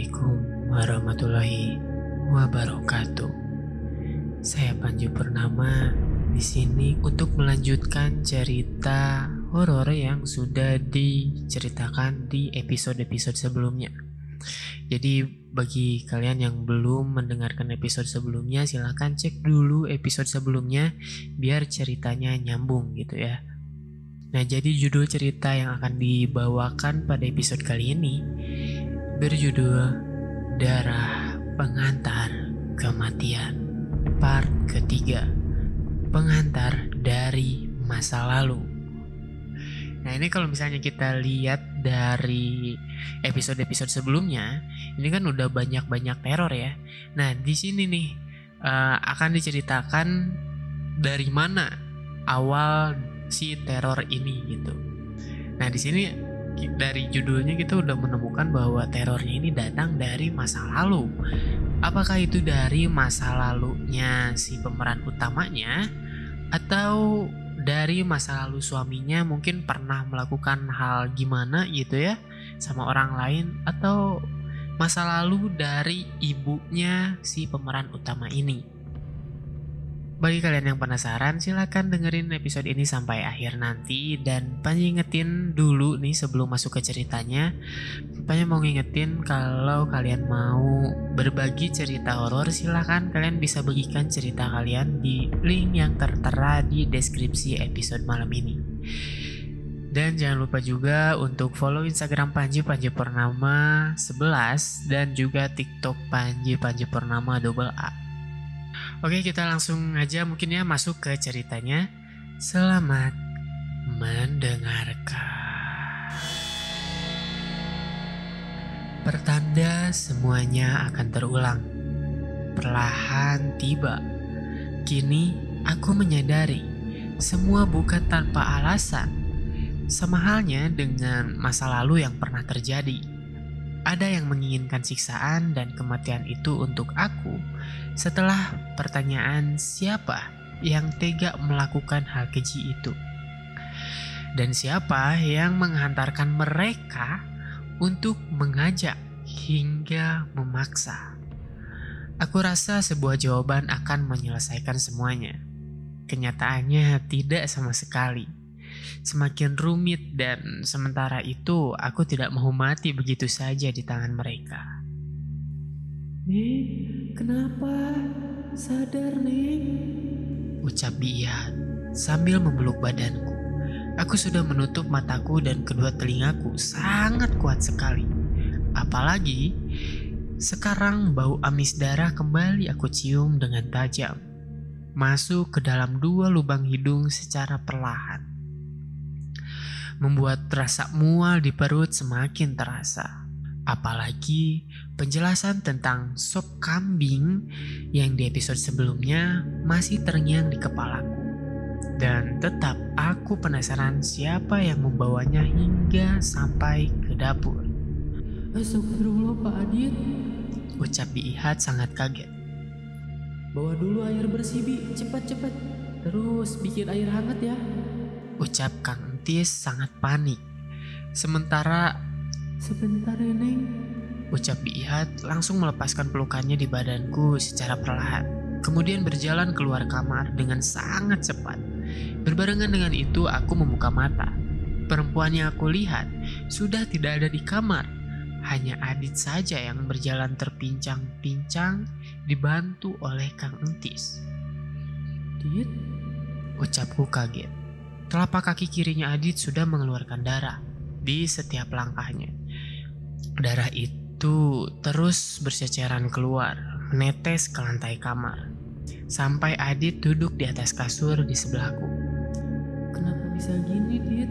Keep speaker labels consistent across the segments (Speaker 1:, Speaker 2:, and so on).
Speaker 1: Assalamualaikum warahmatullahi wabarakatuh. Saya Panji Purnama di sini untuk melanjutkan cerita horor yang sudah diceritakan di episode-episode sebelumnya. Jadi bagi kalian yang belum mendengarkan episode sebelumnya silahkan cek dulu episode sebelumnya biar ceritanya nyambung gitu ya. Nah, jadi judul cerita yang akan dibawakan pada episode kali ini berjudul Darah Pengantar Kematian Part ketiga. Pengantar dari Masa Lalu. Nah ini kalau misalnya kita lihat dari episode-episode sebelumnya Ini kan udah banyak-banyak teror ya. Nah di sini nih uh, akan diceritakan dari mana awal si teror ini gitu. Nah di sini dari judulnya kita udah menemukan bahwa terornya ini datang dari masa lalu. Apakah itu dari masa lalunya si pemeran utamanya atau dari masa lalu suaminya mungkin pernah melakukan hal gimana gitu ya sama orang lain atau masa lalu dari ibunya si pemeran utama ini. Bagi kalian yang penasaran, silahkan dengerin episode ini sampai akhir nanti dan Panji ingetin dulu nih sebelum masuk ke ceritanya. Panji mau ngingetin kalau kalian mau berbagi cerita horor, silahkan kalian bisa bagikan cerita kalian di link yang tertera di deskripsi episode malam ini. Dan jangan lupa juga untuk follow Instagram Panji Panji Purnama 11 dan juga TikTok Panji Panji Purnama double A. Oke, kita langsung aja mungkin ya masuk ke ceritanya. Selamat mendengarkan. Pertanda semuanya akan terulang. Perlahan tiba. Kini aku menyadari semua bukan tanpa alasan. Sama halnya dengan masa lalu yang pernah terjadi. Ada yang menginginkan siksaan dan kematian itu untuk aku setelah pertanyaan siapa yang tega melakukan hal keji itu. Dan siapa yang menghantarkan mereka untuk mengajak hingga memaksa. Aku rasa sebuah jawaban akan menyelesaikan semuanya. Kenyataannya tidak sama sekali semakin rumit dan sementara itu aku tidak mau mati begitu saja di tangan mereka.
Speaker 2: Nih, kenapa? Sadar, nih?
Speaker 1: Ucap dia sambil memeluk badanku. Aku sudah menutup mataku dan kedua telingaku sangat kuat sekali. Apalagi sekarang bau amis darah kembali aku cium dengan tajam. Masuk ke dalam dua lubang hidung secara perlahan membuat rasa mual di perut semakin terasa. Apalagi penjelasan tentang sop kambing yang di episode sebelumnya masih terngiang di kepalaku. Dan tetap aku penasaran siapa yang membawanya hingga sampai ke dapur.
Speaker 2: Astagfirullah Pak Adit.
Speaker 1: Ucap Biihat sangat kaget.
Speaker 2: Bawa dulu air bersih Bi, cepat-cepat. Terus bikin air hangat ya.
Speaker 1: Ucap Kang Entis sangat panik. Sementara
Speaker 2: Sebentar ya Neng
Speaker 1: Ucap Biihat langsung melepaskan pelukannya di badanku secara perlahan. Kemudian berjalan keluar kamar dengan sangat cepat. Berbarengan dengan itu aku membuka mata. Perempuan yang aku lihat sudah tidak ada di kamar. Hanya Adit saja yang berjalan terpincang-pincang dibantu oleh Kang Entis.
Speaker 2: Dit?
Speaker 1: Ucapku kaget. Telapak kaki kirinya Adit sudah mengeluarkan darah di setiap langkahnya. Darah itu terus berseceran keluar, menetes ke lantai kamar. Sampai Adit duduk di atas kasur di sebelahku.
Speaker 2: Kenapa bisa gini, Dit?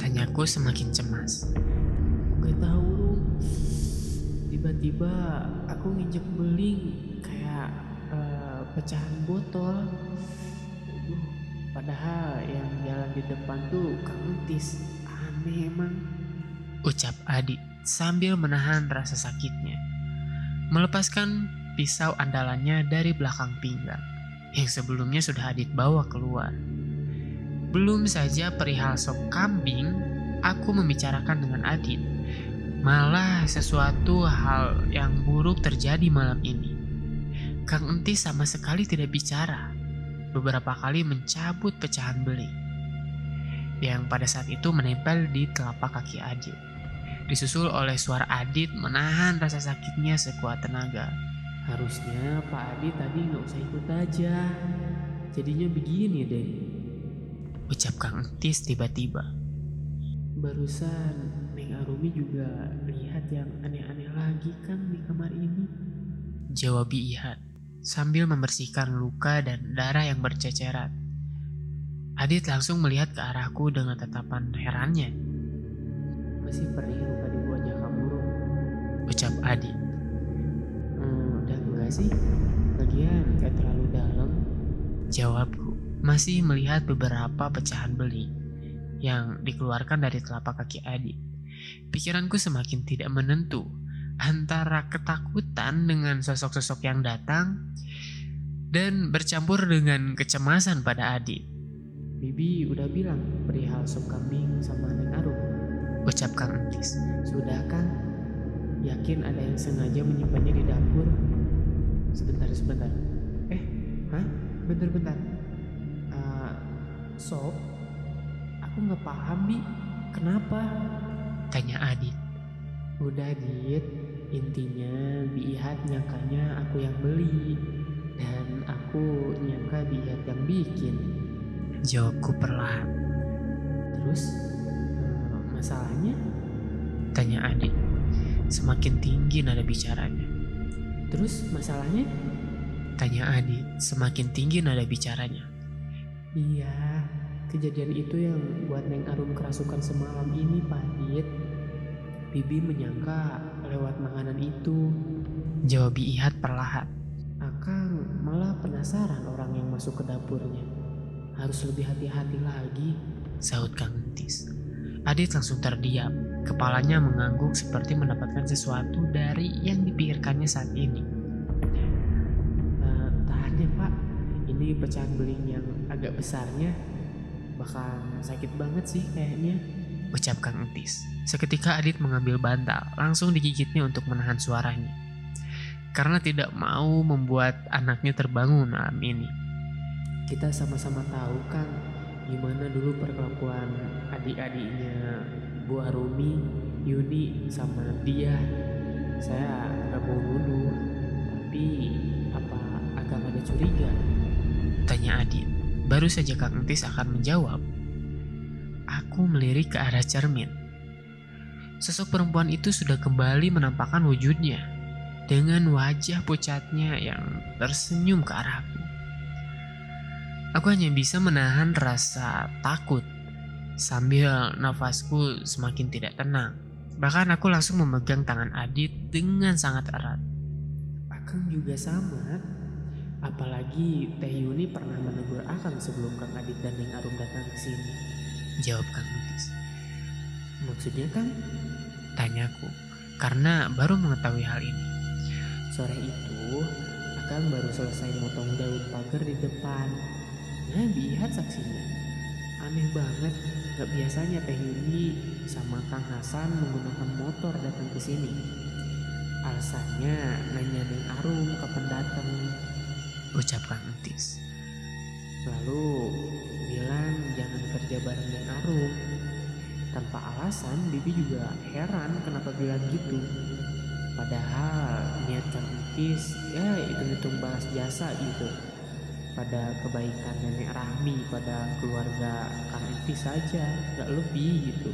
Speaker 1: Tanyaku semakin cemas.
Speaker 2: Gak tahu. Tiba-tiba aku nginjek beling kayak uh, pecahan botol. Padahal yang jalan di depan tuh Kang Entis. Aneh emang.
Speaker 1: Ucap Adit sambil menahan rasa sakitnya. Melepaskan pisau andalannya dari belakang pinggang yang sebelumnya sudah Adit bawa keluar. Belum saja perihal sop kambing, aku membicarakan dengan Adit. Malah sesuatu hal yang buruk terjadi malam ini. Kang Entis sama sekali tidak bicara. Beberapa kali mencabut pecahan beli. Yang pada saat itu menempel di telapak kaki Adit. Disusul oleh suara Adit menahan rasa sakitnya sekuat tenaga.
Speaker 2: Harusnya Pak Adi tadi nggak usah ikut aja. Jadinya begini deh.
Speaker 1: Ucap Kang Entis tiba-tiba.
Speaker 2: Barusan Neng Arumi juga lihat yang aneh-aneh lagi kan di kamar ini.
Speaker 1: Jawab Ihat sambil membersihkan luka dan darah yang berceceran. Adit langsung melihat ke arahku dengan tatapan herannya.
Speaker 2: Masih perih luka di wajah kamu, Rum.
Speaker 1: Ucap Adit.
Speaker 2: Hmm, udah enggak sih? Lagian kayak terlalu dalam.
Speaker 1: Jawabku, masih melihat beberapa pecahan beli yang dikeluarkan dari telapak kaki Adit. Pikiranku semakin tidak menentu antara ketakutan dengan sosok-sosok yang datang dan bercampur dengan kecemasan pada Adit.
Speaker 2: Bibi udah bilang perihal sop kambing sama Neng Arum.
Speaker 1: Ucap Kang Entis.
Speaker 2: Sudah kan? Yakin ada yang sengaja menyimpannya di dapur? Sebentar, sebentar. Eh, hah? Bentar-bentar. Uh, sop? Aku nggak paham, Bi. Kenapa?
Speaker 1: Tanya Adit.
Speaker 2: Udah, Dit. Intinya, Bi Ihat nyangkanya aku yang beli. Dan aku nyangka Bi Ihat yang bikin.
Speaker 1: Jawabku perlahan.
Speaker 2: Terus, uh, masalahnya?
Speaker 1: Tanya Adit. Semakin tinggi nada bicaranya.
Speaker 2: Terus masalahnya?
Speaker 1: Tanya Adit. Semakin tinggi nada bicaranya.
Speaker 2: Iya, kejadian itu yang buat Neng Arum kerasukan semalam ini, Pak Dit. Bibi menyangka lewat makanan itu.
Speaker 1: Jawab Ihat perlahan.
Speaker 2: Akang malah penasaran orang yang masuk ke dapurnya. Harus lebih hati-hati lagi.
Speaker 1: Sahut Kang Entis. Adit langsung terdiam. Kepalanya mengangguk seperti mendapatkan sesuatu dari yang dipikirkannya saat ini.
Speaker 2: Uh, tahan ya Pak, ini pecahan beling yang agak besarnya. Bahkan sakit banget sih kayaknya.
Speaker 1: Ucap Kang Entis. Seketika Adit mengambil bantal, langsung digigitnya untuk menahan suaranya. Karena tidak mau membuat anaknya terbangun malam ini.
Speaker 2: Kita sama-sama tahu kan gimana dulu perkelakuan adik-adiknya Bu Arumi, Yuni, sama dia. Saya nggak mau nuduh, tapi apa agak ada curiga?
Speaker 1: Tanya Adit. Baru saja Kang Entis akan menjawab. Aku melirik ke arah cermin. Sosok perempuan itu sudah kembali menampakkan wujudnya dengan wajah pucatnya yang tersenyum ke arahku. Aku hanya bisa menahan rasa takut sambil nafasku semakin tidak tenang. Bahkan aku langsung memegang tangan Adit dengan sangat erat.
Speaker 2: Akang juga sama. Apalagi Teh Yuni pernah menegur Akang sebelum Kang Adit dan Neng Arum datang ke sini.
Speaker 1: Jawab Kang Mutis.
Speaker 2: Maksudnya Kang?
Speaker 1: Tanyaku, karena baru mengetahui hal ini.
Speaker 2: Sore itu, Akang baru selesai motong daun pagar di depan. Nah, lihat saksinya. Aneh banget, gak biasanya Teh Yuni sama Kang Hasan menggunakan motor datang ke sini. Alasannya nanya Neng Arum kapan datang.
Speaker 1: Ucap Kang Entis.
Speaker 2: Lalu bilang jangan kerja bareng Neng Arum. Tanpa alasan, Bibi juga heran kenapa bilang gitu. Padahal niat Kang Entis ya hitung-hitung balas jasa gitu pada kebaikan nenek Rahmi pada keluarga Kang Entis saja gak lebih gitu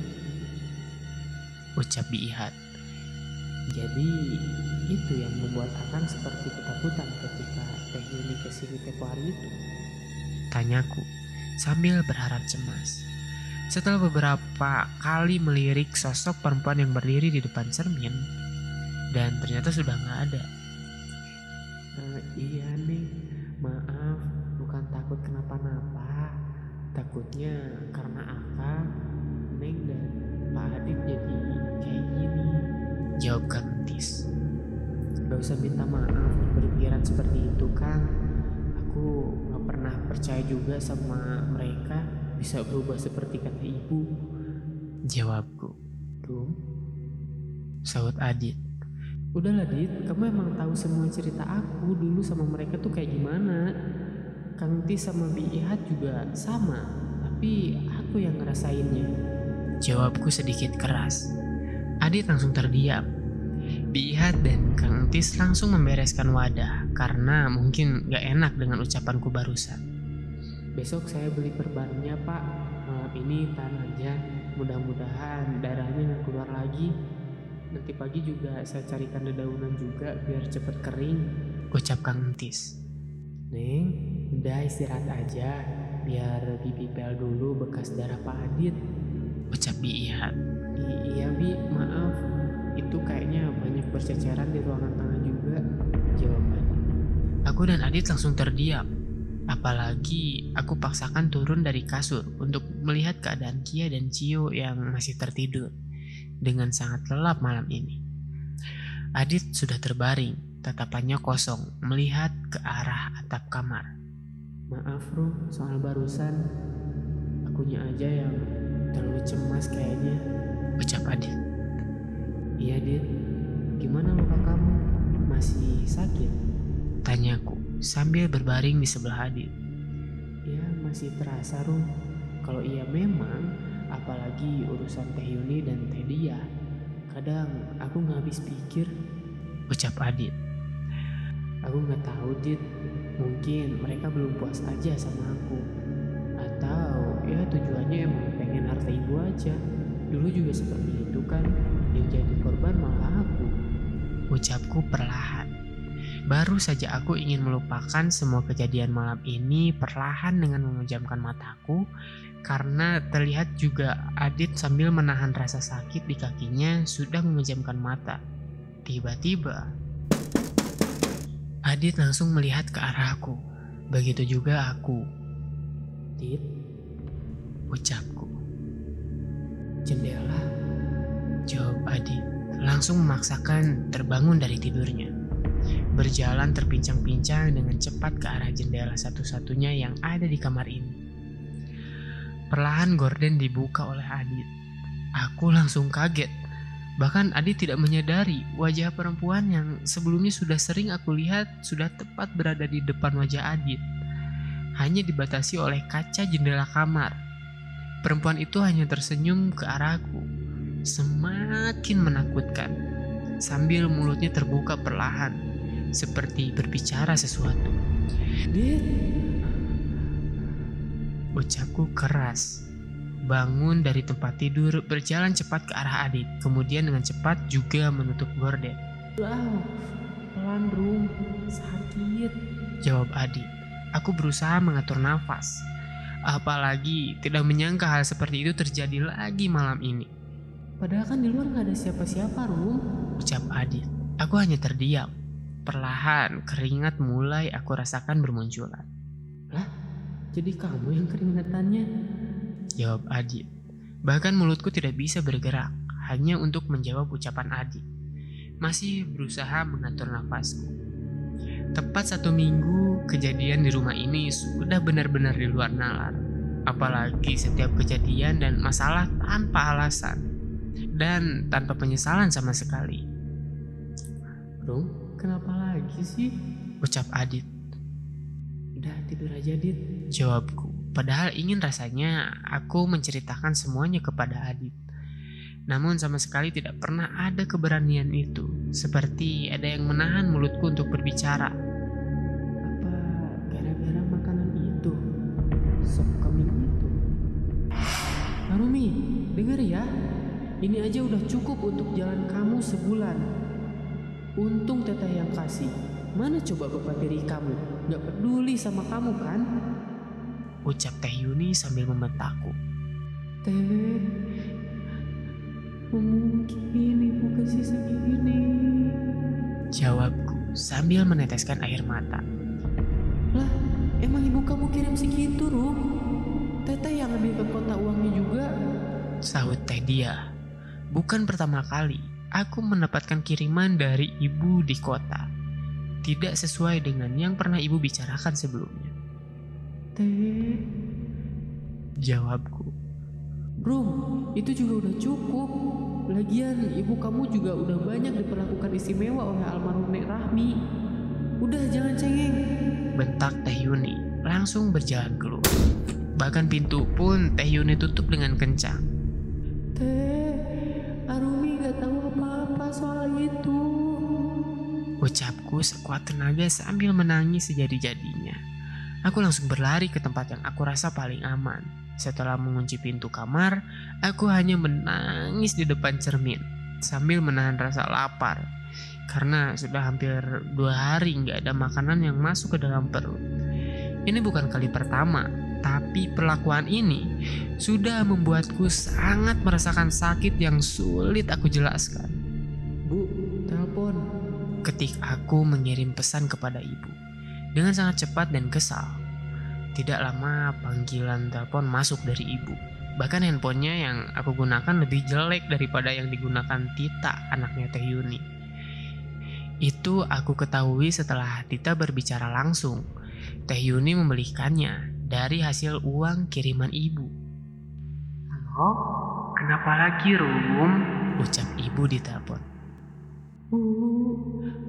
Speaker 1: Ucap Biihat.
Speaker 2: jadi itu yang membuat Akang seperti ketakutan ketika Teh Yuni ke sini tempo hari itu
Speaker 1: Tanyaku sambil berharap cemas. Setelah beberapa kali melirik sosok perempuan yang berdiri di depan cermin, dan ternyata sudah nggak ada.
Speaker 2: "Eh, iya nih maaf takut kenapa-napa takutnya karena Akang Neng dan Pak Adit jadi kayak gini
Speaker 1: Jawab Kang Entis.
Speaker 2: Gak usah minta maaf berpikiran seperti itu Kang Aku gak pernah percaya juga sama mereka Bisa berubah seperti kata ibu
Speaker 1: Jawabku.
Speaker 2: Rum
Speaker 1: Sahut Adit.
Speaker 2: Udahlah Dit, kamu emang tahu semua cerita aku dulu sama mereka tuh kayak gimana. Kang Tis sama Bi Ihat juga sama, tapi aku yang ngerasainnya.
Speaker 1: Jawabku sedikit keras. Adit langsung terdiam. Bihat dan Kang Tis langsung membereskan wadah karena mungkin gak enak dengan ucapanku barusan.
Speaker 2: Besok saya beli perbannya pak, malam ini tahan aja. Mudah-mudahan darahnya nggak keluar lagi. Nanti pagi juga saya carikan dedaunan juga biar cepet kering.
Speaker 1: Ucap Kang Tis.
Speaker 2: Neng, udah istirahat aja, biar bibi pel dulu bekas darah Pak Adit.
Speaker 1: Ucap Bihat.
Speaker 2: I- iya bi, maaf. Itu kayaknya banyak berceceran di ruangan tengah juga. Jawab Adit.
Speaker 1: Aku dan Adit langsung terdiam. Apalagi aku paksakan turun dari kasur untuk melihat keadaan Kia dan Cio yang masih tertidur dengan sangat lelap malam ini. Adit sudah terbaring, tatapannya kosong, melihat ke arah atap kamar.
Speaker 2: Maaf Rum, soal barusan. Akunya aja yang terlalu cemas kayaknya.
Speaker 1: Ucap Adit.
Speaker 2: Iya Dit, gimana luka kamu? Masih sakit?
Speaker 1: Tanyaku sambil berbaring di sebelah Adit.
Speaker 2: Ya masih terasa Rum. Kalau iya memang, apalagi urusan Teh Yuni dan Teh Dia. Kadang aku nggak habis pikir,
Speaker 1: Ucap Adit.
Speaker 2: aku nggak tahu Dit. Mungkin mereka belum puas aja sama aku. Atau ya tujuannya emang pengen harta ibu aja. Dulu juga seperti itu kan, yang jadi korban malah aku.
Speaker 1: Ucapku perlahan. Baru saja aku ingin melupakan semua kejadian malam ini perlahan dengan memejamkan mataku karena terlihat juga Adit sambil menahan rasa sakit di kakinya sudah memejamkan mata. Tiba-tiba Adit langsung melihat ke arahku. Begitu juga aku,
Speaker 2: Dit,
Speaker 1: ucapku.
Speaker 2: jendela.
Speaker 1: Jawab Adit, langsung memaksakan terbangun dari tidurnya. Berjalan terpincang-pincang dengan cepat ke arah jendela satu-satunya yang ada di kamar ini. Perlahan gorden dibuka oleh Adit. Aku langsung kaget. Bahkan Adit tidak menyadari wajah perempuan yang sebelumnya sudah sering aku lihat sudah tepat berada di depan wajah Adit. Hanya dibatasi oleh kaca jendela kamar. Perempuan itu hanya tersenyum ke arahku semakin menakutkan sambil mulutnya terbuka perlahan seperti berbicara sesuatu.
Speaker 2: Dit,
Speaker 1: Ucapku keras. Bangun dari tempat tidur, berjalan cepat ke arah Adit, kemudian dengan cepat juga menutup gorden.
Speaker 2: wow, pelan Rum, sakit.
Speaker 1: Jawab Adit. Aku berusaha mengatur nafas. Apalagi tidak menyangka hal seperti itu terjadi lagi malam ini.
Speaker 2: Padahal kan di luar nggak ada siapa-siapa Rum.
Speaker 1: Ucap Adit. Aku hanya terdiam. Perlahan keringat mulai aku rasakan bermunculan.
Speaker 2: Jadi kamu yang keringetannya.
Speaker 1: Jawab Adit. Bahkan mulutku tidak bisa bergerak, hanya untuk menjawab ucapan Adit. Masih berusaha mengatur nafasku. Tepat satu minggu, kejadian di rumah ini sudah benar-benar di luar nalar. Apalagi setiap kejadian dan masalah tanpa alasan. Dan tanpa penyesalan sama sekali.
Speaker 2: Rum, kenapa lagi sih?
Speaker 1: Ucap Adit.
Speaker 2: Udah tidur aja Dit.
Speaker 1: Jawabku. Padahal ingin rasanya aku menceritakan semuanya kepada Adit. Namun sama sekali tidak pernah ada keberanian itu. Seperti ada yang menahan mulutku untuk berbicara.
Speaker 2: Apa gara-gara makanan itu? Sop kambing itu? Narumi, denger ya. Ini aja udah cukup untuk jalan kamu sebulan. Untung teteh yang kasih. Mana coba bapak tiri kamu? Gak peduli sama kamu kan?
Speaker 1: Ucap Teh Yuni sambil membentakku.
Speaker 2: Teh, mungkin ibu kasih segini.
Speaker 1: Jawabku sambil meneteskan air mata.
Speaker 2: Lah, emang ibu kamu kirim segitu, Rum? Teteh yang ambil ke kota uangnya juga.
Speaker 1: Sahut Teh Dia. Bukan pertama kali aku mendapatkan kiriman dari ibu di kota. Tidak sesuai dengan yang pernah ibu bicarakan sebelumnya.
Speaker 2: Teh,
Speaker 1: Jawabku.
Speaker 2: Rum, itu juga udah cukup. Lagian ibu kamu juga udah banyak diperlakukan istimewa oleh almarhum Nek Rahmi. Udah jangan cengeng.
Speaker 1: Bentak Teh Yuni langsung berjalan keluar. Bahkan pintu pun Teh Yuni tutup dengan kencang.
Speaker 2: Teh, Arumi gak tahu apa-apa soal itu.
Speaker 1: Ucapku sekuat tenaga sambil menangis sejadi-jadinya. Aku langsung berlari ke tempat yang aku rasa paling aman. Setelah mengunci pintu kamar, aku hanya menangis di depan cermin sambil menahan rasa lapar. Karena sudah hampir dua hari nggak ada makanan yang masuk ke dalam perut. Ini bukan kali pertama, tapi perlakuan ini sudah membuatku sangat merasakan sakit yang sulit aku jelaskan.
Speaker 2: Bu, telepon.
Speaker 1: Ketik aku mengirim pesan kepada ibu dengan sangat cepat dan kesal. Tidak lama panggilan telepon masuk dari ibu. Bahkan handphonenya yang aku gunakan lebih jelek daripada yang digunakan Tita, anaknya Teh Yuni. Itu aku ketahui setelah Tita berbicara langsung. Teh Yuni membelikannya dari hasil uang kiriman ibu. Halo, kenapa lagi Rum? Ucap ibu di telepon.
Speaker 2: Bu,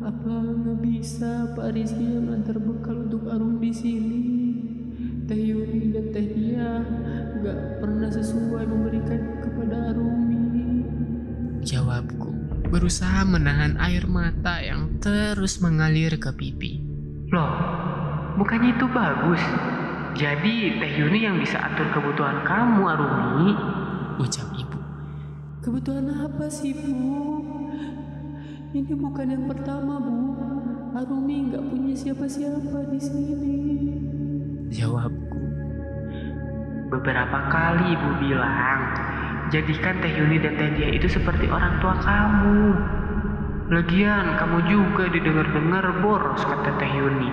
Speaker 2: apa nggak bisa Pak Rizky yang antar bekal untuk Arum di sini? Teh Yuni dan Teh Dia nggak pernah sesuai memberikan kepada Arumi.
Speaker 1: Jawabku, berusaha menahan air mata yang terus mengalir ke pipi. Loh, bukannya itu bagus? Jadi Teh Yuni yang bisa atur kebutuhan kamu, Arumi? Ucap ibu.
Speaker 2: Kebutuhan apa sih, Bu? Ini bukan yang pertama, Bu. Arumi nggak punya siapa-siapa di sini.
Speaker 1: Jawabku. Beberapa kali ibu bilang, jadikan Teh Yuni dan Teh Dia itu seperti orang tua kamu. Lagian kamu juga didengar-dengar boros kata Teh Yuni.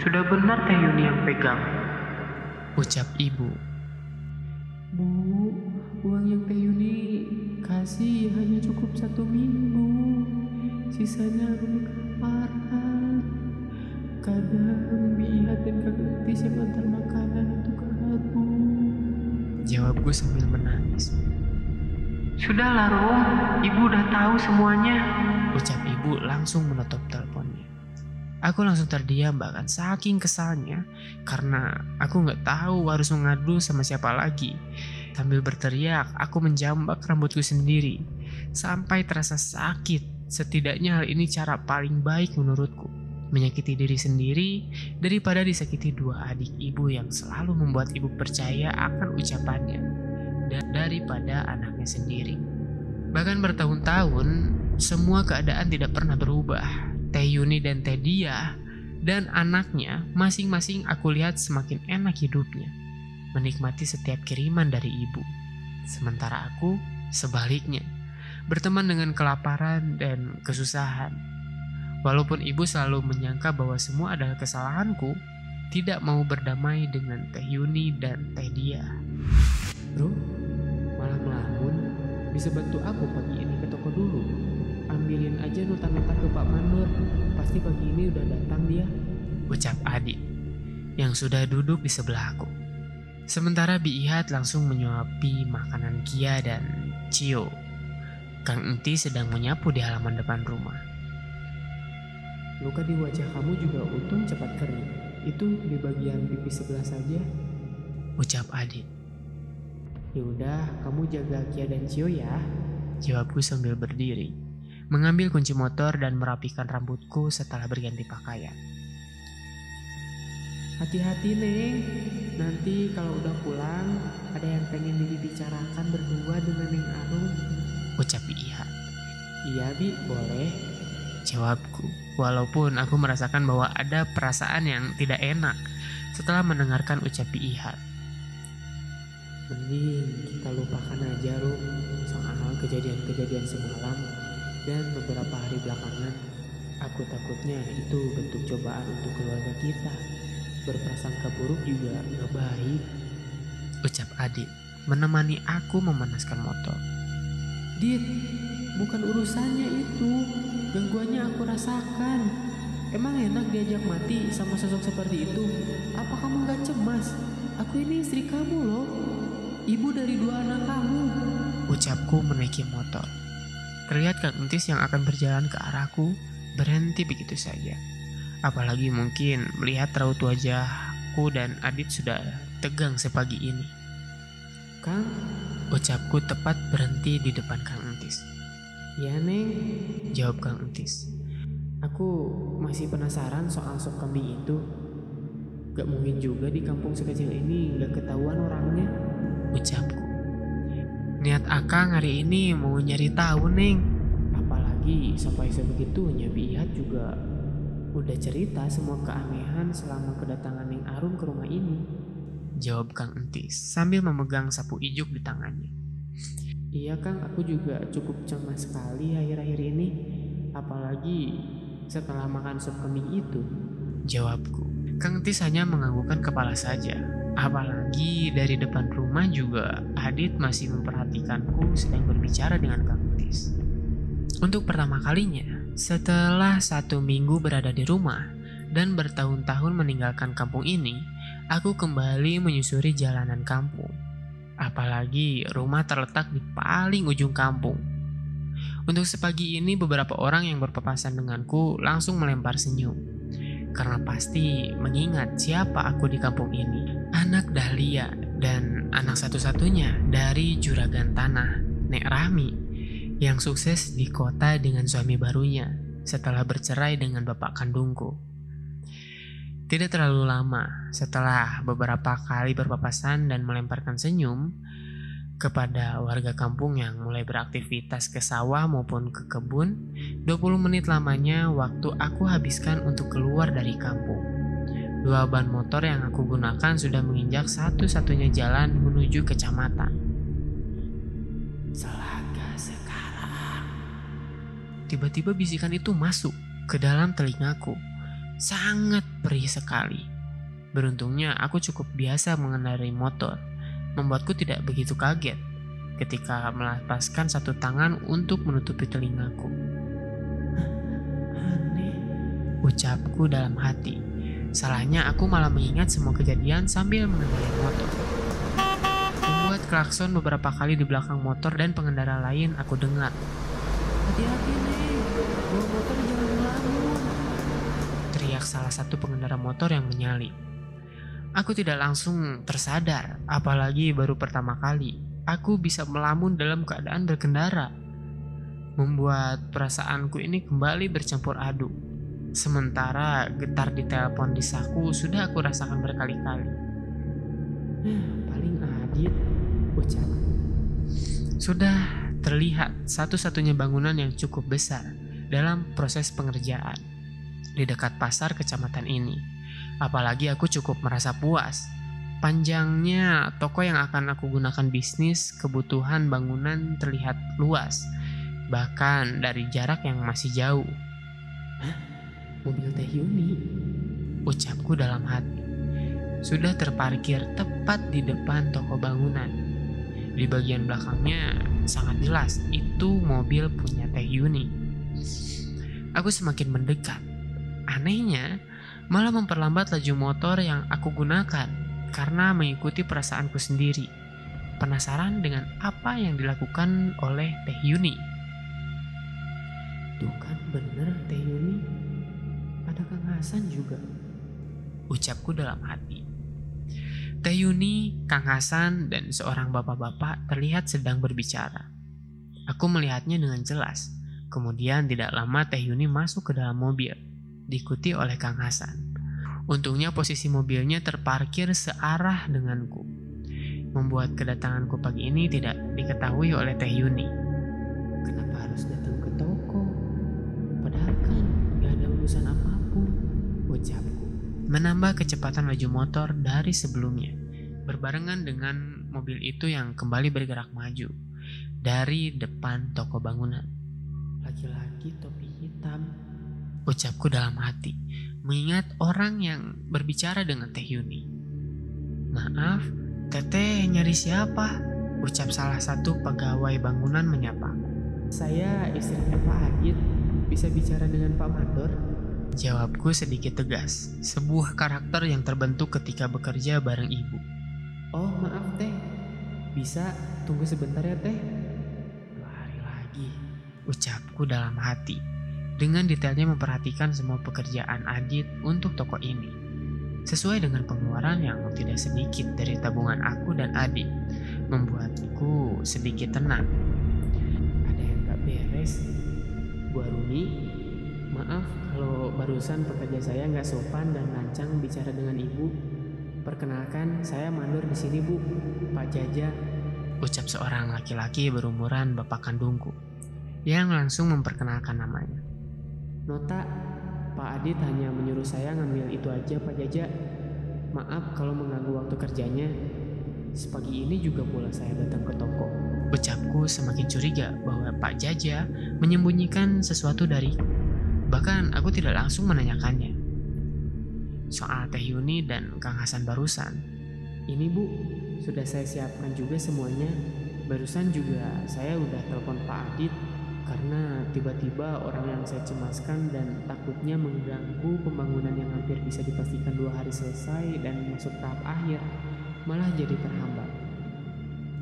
Speaker 1: Sudah benar Teh Yuni yang pegang. Ucap ibu.
Speaker 2: Uang yang Teh Yuni kasih hanya cukup satu minggu. Sisanya kelaparan. Kadang Bihat dan Kakak Tis yang antar makanan untuk Arum.
Speaker 1: Jawabku sambil menangis. Sudahlah Rum, ibu udah tahu semuanya. Ucap ibu langsung menutup teleponnya. Aku langsung terdiam bahkan saking kesalnya karena aku nggak tahu harus mengadu sama siapa lagi. Sambil berteriak, aku menjambak rambutku sendiri sampai terasa sakit. Setidaknya hal ini cara paling baik menurutku. Menyakiti diri sendiri daripada disakiti dua adik ibu yang selalu membuat ibu percaya akan ucapannya dan daripada anaknya sendiri. Bahkan bertahun-tahun, semua keadaan tidak pernah berubah. Teh Yuni dan Teh Dia dan anaknya masing-masing aku lihat semakin enak hidupnya. Menikmati setiap kiriman dari ibu. Sementara aku, sebaliknya, berteman dengan kelaparan dan kesusahan. Walaupun ibu selalu menyangka bahwa semua adalah kesalahanku, tidak mau berdamai dengan Teh Yuni dan Teh Dia.
Speaker 2: Bro, malah melamun. Bisa bantu aku pagi ini ke toko dulu. Ambilin aja nota-nota ke Pak Manur. Pasti pagi ini udah datang dia.
Speaker 1: Ucap Adit yang sudah duduk di sebelahku. Sementara Bi Ihat langsung menyuapi makanan Kia dan Cio. Kang Enti sedang menyapu di halaman depan rumah.
Speaker 2: Luka di wajah kamu juga untung cepat kering. Itu di bagian pipi sebelah saja.
Speaker 1: Ucap Adit.
Speaker 2: Ya udah, kamu jaga Kia dan Cio ya.
Speaker 1: Jawabku sambil berdiri, mengambil kunci motor dan merapikan rambutku setelah berganti pakaian.
Speaker 2: Hati-hati Neng, nanti kalau udah pulang ada yang pengen dibicarakan berdua dengan Neng Arum.
Speaker 1: Ucap Bi Ihat.
Speaker 2: Iya Bi, boleh.
Speaker 1: Jawabku, walaupun aku merasakan bahwa ada perasaan yang tidak enak setelah mendengarkan ucap Bi Ihat.
Speaker 2: Mending kita lupakan aja Rum soal kejadian-kejadian semalam dan beberapa hari belakangan. Aku takutnya itu bentuk cobaan untuk keluarga kita. Berprasangka buruk juga nggak baik.
Speaker 1: Ucap Adit, menemani aku memanaskan motor.
Speaker 2: Dit, bukan urusannya itu. Gangguannya aku rasakan. Emang enak diajak mati sama sosok seperti itu? Apa kamu gak cemas? Aku ini istri kamu loh. Ibu dari dua anak kamu.
Speaker 1: Ucapku menaiki motor. Terlihat Kang Entis yang akan berjalan ke arahku berhenti begitu saja. Apalagi mungkin melihat raut wajahku dan Adit sudah tegang sepagi ini.
Speaker 2: Kang,
Speaker 1: Ucapku tepat berhenti di depan Kang Entis.
Speaker 2: ya Neng,
Speaker 1: Jawab Kang Entis.
Speaker 2: aku masih penasaran soal sop kambing itu. Gak mungkin juga di kampung sekecil ini gak ketahuan orangnya.
Speaker 1: Ucapku. Niat Akang hari ini mau nyari tahu, Neng.
Speaker 2: Apalagi sampai sebegitunya Bihat juga udah cerita semua keanehan selama kedatangan Neng Arum ke rumah ini.
Speaker 1: Jawab Kang Entis sambil memegang sapu ijuk di tangannya.
Speaker 2: Iya Kang, aku juga cukup cemas sekali akhir-akhir ini. Apalagi setelah makan sop kambing itu.
Speaker 1: Jawabku. Kang Entis hanya menganggukkan kepala saja. Apalagi dari depan rumah juga Adit masih memperhatikanku sedang berbicara dengan Kang Entis. Untuk pertama kalinya, setelah satu minggu berada di rumah dan bertahun-tahun meninggalkan kampung ini, aku kembali menyusuri jalanan kampung. Apalagi rumah terletak di paling ujung kampung. Untuk sepagi ini beberapa orang yang berpapasan denganku langsung melempar senyum. Karena pasti mengingat siapa aku di kampung ini. Anak Dahlia dan anak satu-satunya dari juragan tanah, Nek Rahmi, yang sukses di kota dengan suami barunya setelah bercerai dengan bapak kandungku. Tidak terlalu lama setelah beberapa kali berpapasan dan melemparkan senyum kepada warga kampung yang mulai beraktivitas ke sawah maupun ke kebun, 20 menit lamanya waktu aku habiskan untuk keluar dari kampung. Dua ban motor yang aku gunakan sudah menginjak satu-satunya jalan menuju kecamatan.
Speaker 2: Sekarang.
Speaker 1: Tiba-tiba bisikan itu masuk ke dalam telingaku. Sangat perih sekali. Beruntungnya aku cukup biasa mengendarai motor, membuatku tidak begitu kaget ketika melepaskan satu tangan untuk menutupi telingaku.
Speaker 2: Aneh.
Speaker 1: Ucapku dalam hati. Salahnya aku malah mengingat semua kejadian sambil mengendarai motor. Membuat klakson beberapa kali di belakang motor dan pengendara lain aku dengar. Teriak salah satu pengendara motor yang menyalip. Aku tidak langsung tersadar, apalagi baru pertama kali aku bisa melamun dalam keadaan berkendara. Membuat perasaanku ini kembali bercampur aduk. Sementara getar di telepon di saku sudah aku rasakan berkali-kali.
Speaker 2: Paling adit, ucapku.
Speaker 1: Sudah terlihat satu-satunya bangunan yang cukup besar dalam proses pengerjaan di dekat pasar kecamatan ini. Apalagi aku cukup merasa puas. Panjangnya toko yang akan aku gunakan bisnis, kebutuhan bangunan terlihat luas, bahkan dari jarak yang masih jauh.
Speaker 2: Mobil Teh Yuni.
Speaker 1: Ucapku dalam hati. Sudah terparkir tepat di depan toko bangunan. Di bagian belakangnya sangat jelas itu mobil punya Teh Yuni. Aku semakin mendekat. Anehnya, malah memperlambat laju motor yang aku gunakan karena mengikuti perasaanku sendiri. Penasaran dengan apa yang dilakukan oleh Teh Yuni.
Speaker 2: Tuh kan bener Teh Yuni. Ada Kang Hasan juga.
Speaker 1: Ucapku dalam hati. Teh Yuni, Kang Hasan, dan seorang bapak-bapak terlihat sedang berbicara. Aku melihatnya dengan jelas. Kemudian tidak lama Teh Yuni masuk ke dalam mobil, diikuti oleh Kang Hasan. Untungnya posisi mobilnya terparkir searah denganku. Membuat kedatanganku pagi ini tidak diketahui oleh Teh Yuni.
Speaker 2: Kenapa harus datang ke toko? Padahal kan gak ada urusan apa pun.
Speaker 1: Menambah kecepatan laju motor dari sebelumnya, berbarengan dengan mobil itu yang kembali bergerak maju dari depan toko bangunan.
Speaker 2: Laki-laki topi hitam.
Speaker 1: Ucapku dalam hati, mengingat orang yang berbicara dengan Teh Yuni. Maaf, Teteh nyari siapa? Ucap salah satu pegawai bangunan menyapa.
Speaker 2: Saya istrinya Pak Adit. Bisa bicara dengan Pak Mandor?
Speaker 1: Jawabku sedikit tegas, sebuah karakter yang terbentuk ketika bekerja bareng ibu.
Speaker 2: Oh maaf Teh. Bisa tunggu sebentar ya Teh.
Speaker 1: Ucapku dalam hati, dengan detailnya memperhatikan semua pekerjaan Adit untuk toko ini. Sesuai dengan pengeluaran yang tidak sedikit dari tabungan aku dan Adit, membuatku sedikit tenang.
Speaker 2: Ada yang gak beres? Bu Arumi, maaf kalau barusan pekerja saya nggak sopan dan lancang bicara dengan ibu. Perkenalkan, saya mandor di sini bu, Pak Jaja.
Speaker 1: Ucap seorang laki-laki berumuran bapak kandungku, yang langsung memperkenalkan namanya.
Speaker 2: Nota, Pak Adit hanya menyuruh saya ngambil itu aja Pak Jaja. Maaf kalau mengganggu waktu kerjanya. Sepagi ini juga pula saya datang ke toko.
Speaker 1: Ucapku semakin curiga bahwa Pak Jaja menyembunyikan sesuatu dariku. Bahkan aku tidak langsung menanyakannya. Soal Teh Yuni dan Kang Hasan barusan.
Speaker 2: Ini bu, sudah saya siapkan juga semuanya. Barusan juga saya udah telepon Pak Adit karena tiba-tiba orang yang saya cemaskan dan takutnya mengganggu pembangunan yang hampir bisa dipastikan dua hari selesai dan masuk tahap akhir malah jadi terhambat.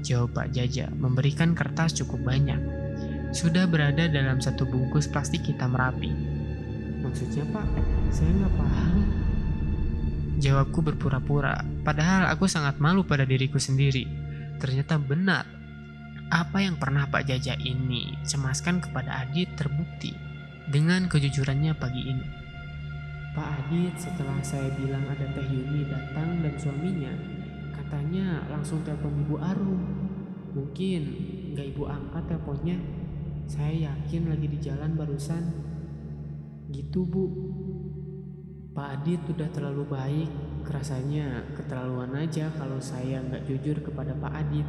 Speaker 1: Jawab Pak Jaja memberikan kertas cukup banyak. Sudah berada dalam satu bungkus plastik hitam rapi.
Speaker 2: Maksudnya Pak, saya nggak paham.
Speaker 1: Jawabku berpura-pura, padahal aku sangat malu pada diriku sendiri. Ternyata benar, apa yang pernah Pak Jaja ini cemaskan kepada Adit terbukti dengan kejujurannya pagi ini.
Speaker 2: Pak Adit setelah saya bilang ada Teh Yuni datang dan suaminya, katanya langsung telepon Ibu Arum. Mungkin nggak Ibu angkat teleponnya. Saya yakin lagi di jalan barusan. Gitu Bu. Pak Adit udah terlalu baik. Rasanya keterlaluan aja kalau saya nggak jujur kepada Pak Adit.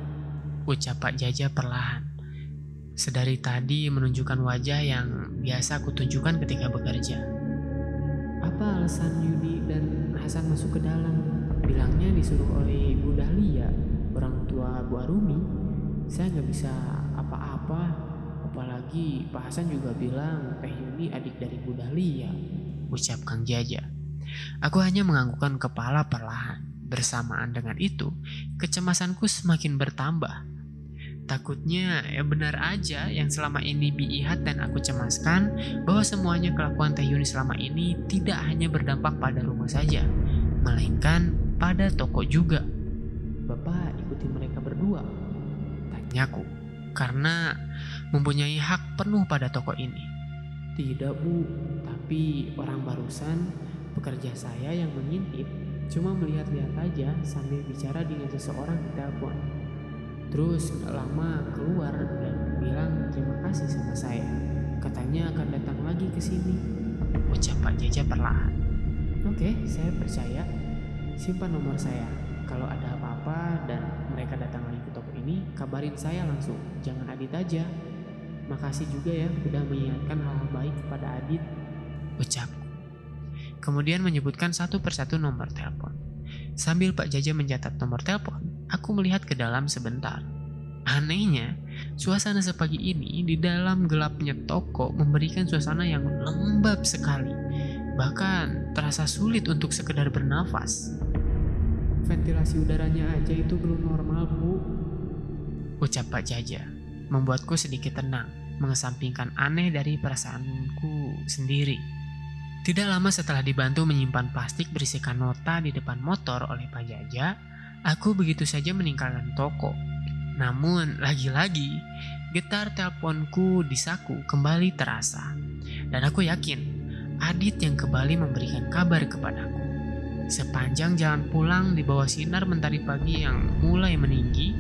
Speaker 1: Ucap Pak Jaja perlahan. Sedari tadi menunjukkan wajah yang biasa aku tunjukkan ketika bekerja.
Speaker 2: Apa alasan Yuni dan Hasan masuk ke dalam? Bilangnya disuruh oleh Ibu Dahlia, orang tua Bu Arumi. Saya nggak bisa apa-apa. Apalagi Pak Hasan juga bilang Teh Yuni adik dari Bu Dahlia.
Speaker 1: Ucap Kang Jaja. Aku hanya menganggukkan kepala perlahan. Bersamaan dengan itu, kecemasanku semakin bertambah. Takutnya ya benar aja yang selama ini biihat dan aku cemaskan bahwa semuanya kelakuan Teh Yuni selama ini tidak hanya berdampak pada rumah saja, melainkan pada toko juga.
Speaker 2: Bapak ikuti mereka berdua.
Speaker 1: Tanyaku, karena mempunyai hak penuh pada toko ini.
Speaker 2: Tidak bu, tapi orang barusan pekerja saya yang mengintip cuma melihat-lihat aja sambil bicara dengan seseorang di telepon. Terus gak lama keluar dan bilang terima kasih sama saya. Katanya akan datang lagi ke sini.
Speaker 1: Ucap Pak Jaja perlahan.
Speaker 2: Oke, saya percaya. Simpan nomor saya. Kalau ada apa-apa dan mereka datang lagi ke toko ini, kabarin saya langsung. Jangan Adit aja. Makasih juga ya udah mengingatkan hal-hal baik kepada Adit.
Speaker 1: Ucapku. Kemudian menyebutkan satu persatu nomor telepon. Sambil Pak Jaja mencatat nomor telepon, aku melihat ke dalam sebentar. Anehnya, suasana sepagi ini di dalam gelapnya toko memberikan suasana yang lembab sekali. Bahkan terasa sulit untuk sekedar bernafas.
Speaker 2: Ventilasi udaranya aja itu belum normal, Bu.
Speaker 1: Ucap Pak Jaja, membuatku sedikit tenang, mengesampingkan aneh dari perasaanku sendiri. Tidak lama setelah dibantu menyimpan plastik berisikan nota di depan motor oleh Pak Jaja, aku begitu saja meninggalkan toko. Namun, lagi-lagi, getar teleponku di saku kembali terasa. Dan aku yakin, Adit yang kembali memberikan kabar kepadaku. Sepanjang jalan pulang di bawah sinar mentari pagi yang mulai meninggi,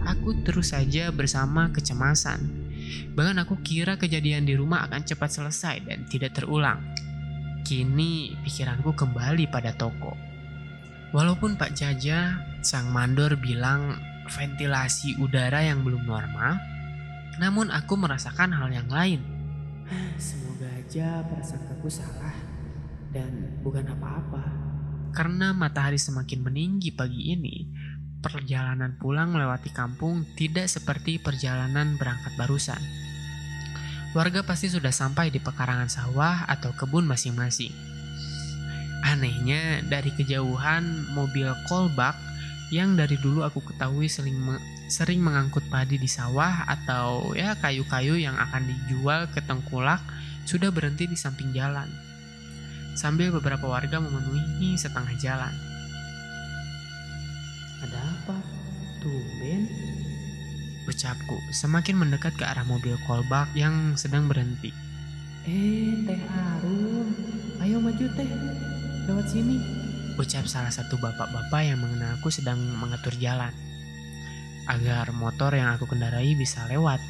Speaker 1: aku terus saja bersama kecemasan. Bahkan aku kira kejadian di rumah akan cepat selesai dan tidak terulang. Kini pikiranku kembali pada toko. Walaupun Pak Jaja, sang mandor bilang ventilasi udara yang belum normal, namun aku merasakan hal yang lain.
Speaker 2: Semoga aja prasangkaku salah dan bukan apa-apa.
Speaker 1: Karena matahari semakin meninggi pagi ini, perjalanan pulang melewati kampung tidak seperti perjalanan berangkat barusan warga pasti sudah sampai di pekarangan sawah atau kebun masing-masing. Anehnya, dari kejauhan mobil kolbak yang dari dulu aku ketahui sering me- sering mengangkut padi di sawah atau ya kayu-kayu yang akan dijual ke tengkulak sudah berhenti di samping jalan. Sambil beberapa warga memenuhi setengah jalan.
Speaker 2: Ada apa? Tumben?
Speaker 1: Ucapku semakin mendekat ke arah mobil kolbak yang sedang berhenti.
Speaker 2: Eh, Teh Arum. Ayo maju Teh. Lewat sini.
Speaker 1: Ucap salah satu bapak-bapak yang mengenalku sedang mengatur jalan. Agar motor yang aku kendarai bisa lewat.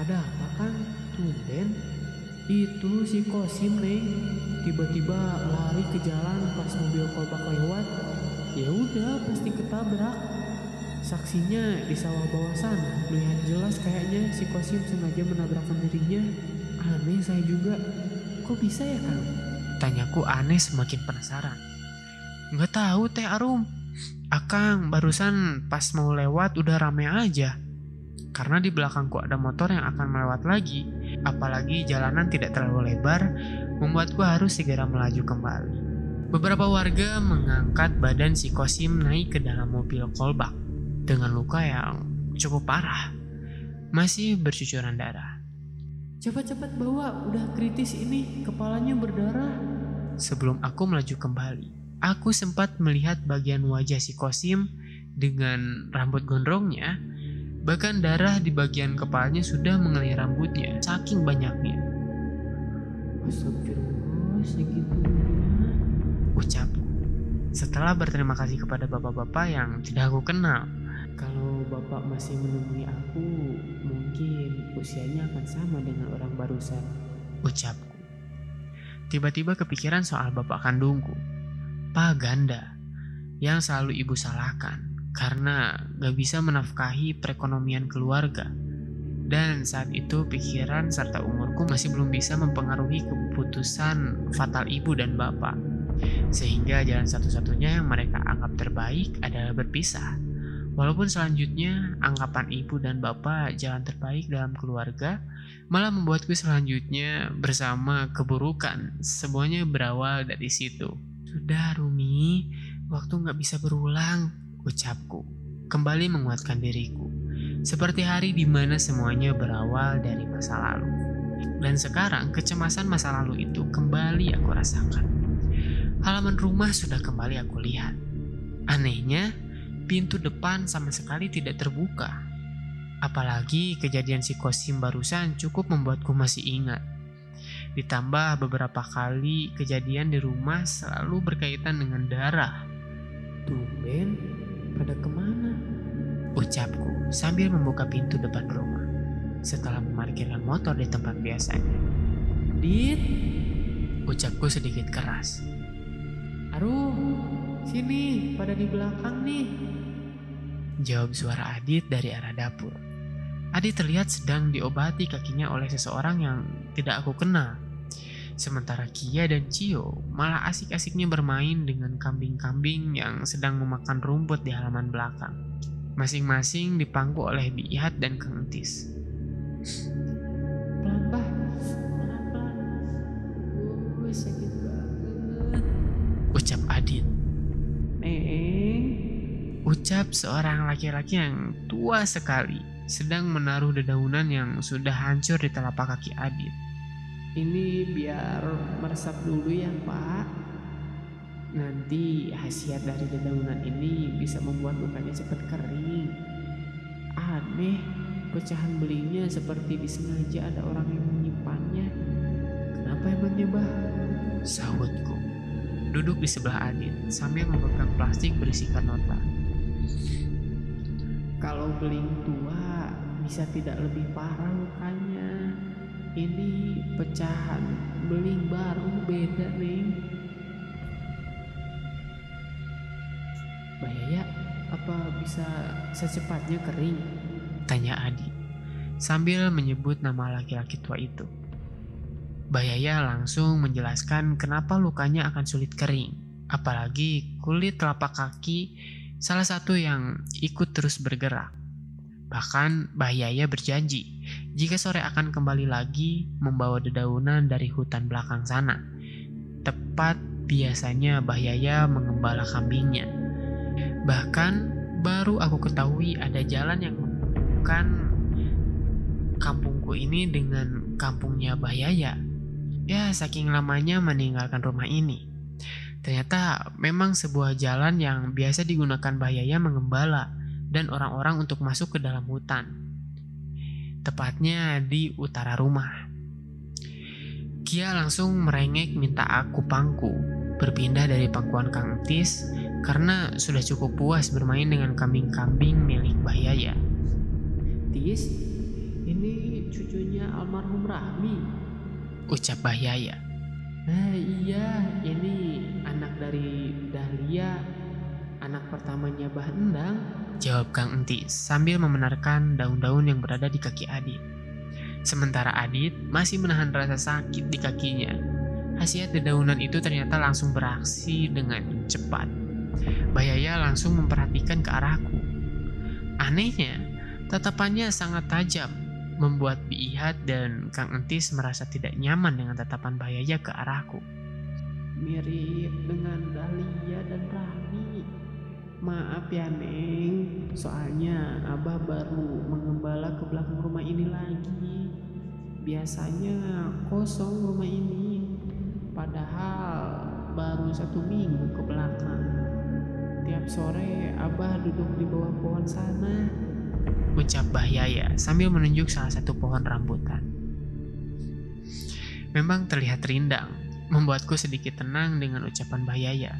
Speaker 2: Ada apa Kang? Tumben? Itu si Kosim Neng. Tiba-tiba lari ke jalan pas mobil kolbak lewat. Ya udah, pasti ketabrak. Saksinya di sawah bawah sana. Melihat jelas kayaknya si Kosim sengaja menabrakkan dirinya. Aneh saya juga. Kok bisa ya Kang?
Speaker 1: Tanyaku aneh semakin penasaran. Nggak tahu Teh Arum. Akang barusan pas mau lewat udah rame aja. Karena di belakangku ada motor yang akan melewat lagi. Apalagi jalanan tidak terlalu lebar, membuatku harus segera melaju kembali. Beberapa warga mengangkat badan si Kosim naik ke dalam mobil kolbak dengan luka yang cukup parah. Masih bercucuran darah.
Speaker 2: Cepat-cepat bawa, udah kritis ini. Kepalanya berdarah.
Speaker 1: Sebelum aku melaju kembali, aku sempat melihat bagian wajah si Kosim dengan rambut gondrongnya. Bahkan darah di bagian kepalanya sudah mengalir rambutnya, saking banyaknya.
Speaker 2: Astagfirullah, segitunya.
Speaker 1: Ucapku. Setelah berterima kasih kepada bapak-bapak yang tidak aku kenal,
Speaker 2: Kalau bapak masih menemui aku, mungkin usianya akan sama dengan orang barusan.
Speaker 1: ucapku. Tiba-tiba kepikiran soal bapak kandungku, Pak Ganda, yang selalu ibu salahkan karena gak bisa menafkahi perekonomian keluarga. Dan saat itu pikiran serta umurku masih belum bisa mempengaruhi keputusan fatal ibu dan bapak. Sehingga jalan satu-satunya yang mereka anggap terbaik adalah berpisah. Walaupun selanjutnya anggapan ibu dan bapak jalan terbaik dalam keluarga, malah membuatku selanjutnya bersama keburukan. Semuanya berawal dari situ. Sudah Rumi, waktu nggak bisa berulang, ucapku. Kembali menguatkan diriku. Seperti hari di mana semuanya berawal dari masa lalu. Dan sekarang kecemasan masa lalu itu kembali aku rasakan. Halaman rumah sudah kembali aku lihat. Anehnya, pintu depan sama sekali tidak terbuka. Apalagi kejadian si Kosim barusan cukup membuatku masih ingat. Ditambah beberapa kali kejadian di rumah selalu berkaitan dengan darah.
Speaker 2: Tumben, pada ke mana?
Speaker 1: Ucapku sambil membuka pintu depan rumah. Setelah memarkirkan motor di tempat biasanya.
Speaker 2: Dit,
Speaker 1: Ucapku sedikit keras.
Speaker 2: Arum, sini, pada di belakang nih.
Speaker 1: Jawab suara Adit dari arah dapur. Adit terlihat sedang diobati kakinya oleh seseorang yang tidak aku kenal. Sementara Kia dan Cio malah asik-asiknya bermain dengan kambing-kambing yang sedang memakan rumput di halaman belakang. Masing-masing dipangku oleh Bihat dan Kang Entis.
Speaker 2: Pelan, Bah. Pelan-pelan. Sakit banget.
Speaker 1: Ucap Adit.
Speaker 2: Neng,
Speaker 1: Ucap seorang laki-laki yang tua sekali sedang menaruh dedaunan yang sudah hancur di telapak kaki Adit.
Speaker 2: Ini biar meresap dulu ya, Pak. Nanti khasiat dari dedaunan ini bisa membuat lukanya cepat kering. Aneh, pecahan belingnya seperti disengaja ada orang yang menyimpannya. Kenapa emangnya, Bah?
Speaker 1: Sahutku. Duduk di sebelah Adit sambil memegang plastik berisikan nota.
Speaker 2: Kalau beling tua bisa tidak lebih parah lukanya. Ini pecahan beling baru beda nih. Bahaya, apa bisa secepatnya kering?
Speaker 1: Tanya Adi sambil menyebut nama laki-laki tua itu. Bayaya langsung menjelaskan kenapa lukanya akan sulit kering. Apalagi kulit telapak kaki salah satu yang ikut terus bergerak. Bahkan Bayaya berjanji jika sore akan kembali lagi membawa dedaunan dari hutan belakang sana. Tepat biasanya Bayaya mengembala kambingnya. Bahkan baru aku ketahui ada jalan yang menghubungkan kampungku ini dengan kampungnya Bayaya. Ya, saking lamanya meninggalkan rumah ini. Ternyata memang sebuah jalan yang biasa digunakan Bayaya mengembala dan orang-orang untuk masuk ke dalam hutan. Tepatnya di utara rumah. Kia langsung merengek minta aku pangku, berpindah dari pangkuan Kang Tis karena sudah cukup puas bermain dengan kambing-kambing milik Bayaya.
Speaker 2: Tis, ini cucunya almarhum Rahmi.
Speaker 1: Ucap Bayaya.
Speaker 2: Nah iya, ini anak dari Dahlia, anak pertamanya Bah Endang.
Speaker 1: Jawab Kang Entis sambil membenarkan daun-daun yang berada di kaki Adit. Sementara Adit masih menahan rasa sakit di kakinya. Hasiat dedaunan itu ternyata langsung beraksi dengan cepat. Bayaya langsung memperhatikan ke arahku. Anehnya, tatapannya sangat tajam, membuat Biihat dan Kang Entis merasa tidak nyaman dengan tatapan Bayaya ke arahku.
Speaker 2: Mirip dengan Dahlia dan Rahmi. Maaf ya Neng, soalnya Abah baru mengembala ke belakang rumah ini lagi. Biasanya kosong rumah ini, padahal baru satu minggu ke belakang. Tiap sore Abah duduk di bawah pohon sana.
Speaker 1: Ucap Bahyaya sambil menunjuk salah satu pohon rambutan. Memang terlihat rindang, membuatku sedikit tenang dengan ucapan Bahyaya.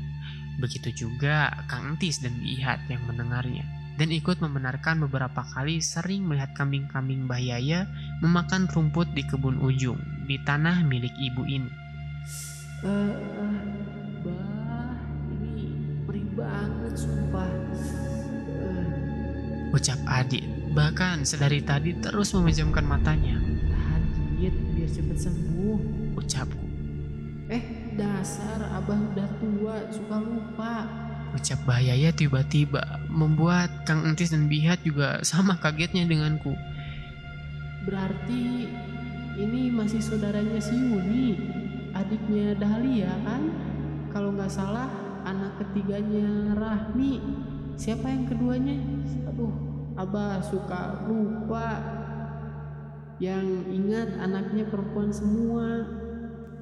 Speaker 1: Begitu juga Kang Entis dan Bihat yang mendengarnya dan ikut membenarkan beberapa kali sering melihat kambing-kambing Bahyaya memakan rumput di kebun ujung di tanah milik ibu ini.
Speaker 2: Eh, uh, bah, ini perih banget sumpah. Uh.
Speaker 1: Ucap Adit, bahkan sedari tadi terus memejamkan matanya.
Speaker 2: Tahan diet biar cepet sembuh.
Speaker 1: Ucapku.
Speaker 2: Eh, dasar abah udah tua, suka lupa.
Speaker 1: Ucap bahaya tiba-tiba membuat Kang Entis dan Bihat juga sama kagetnya denganku.
Speaker 2: Berarti ini masih saudaranya si Yuni, adiknya Dahlia kan? Kalau nggak salah anak ketiganya Rahmi. Siapa yang keduanya? Aduh, Abah suka lupa. Yang ingat anaknya perempuan semua.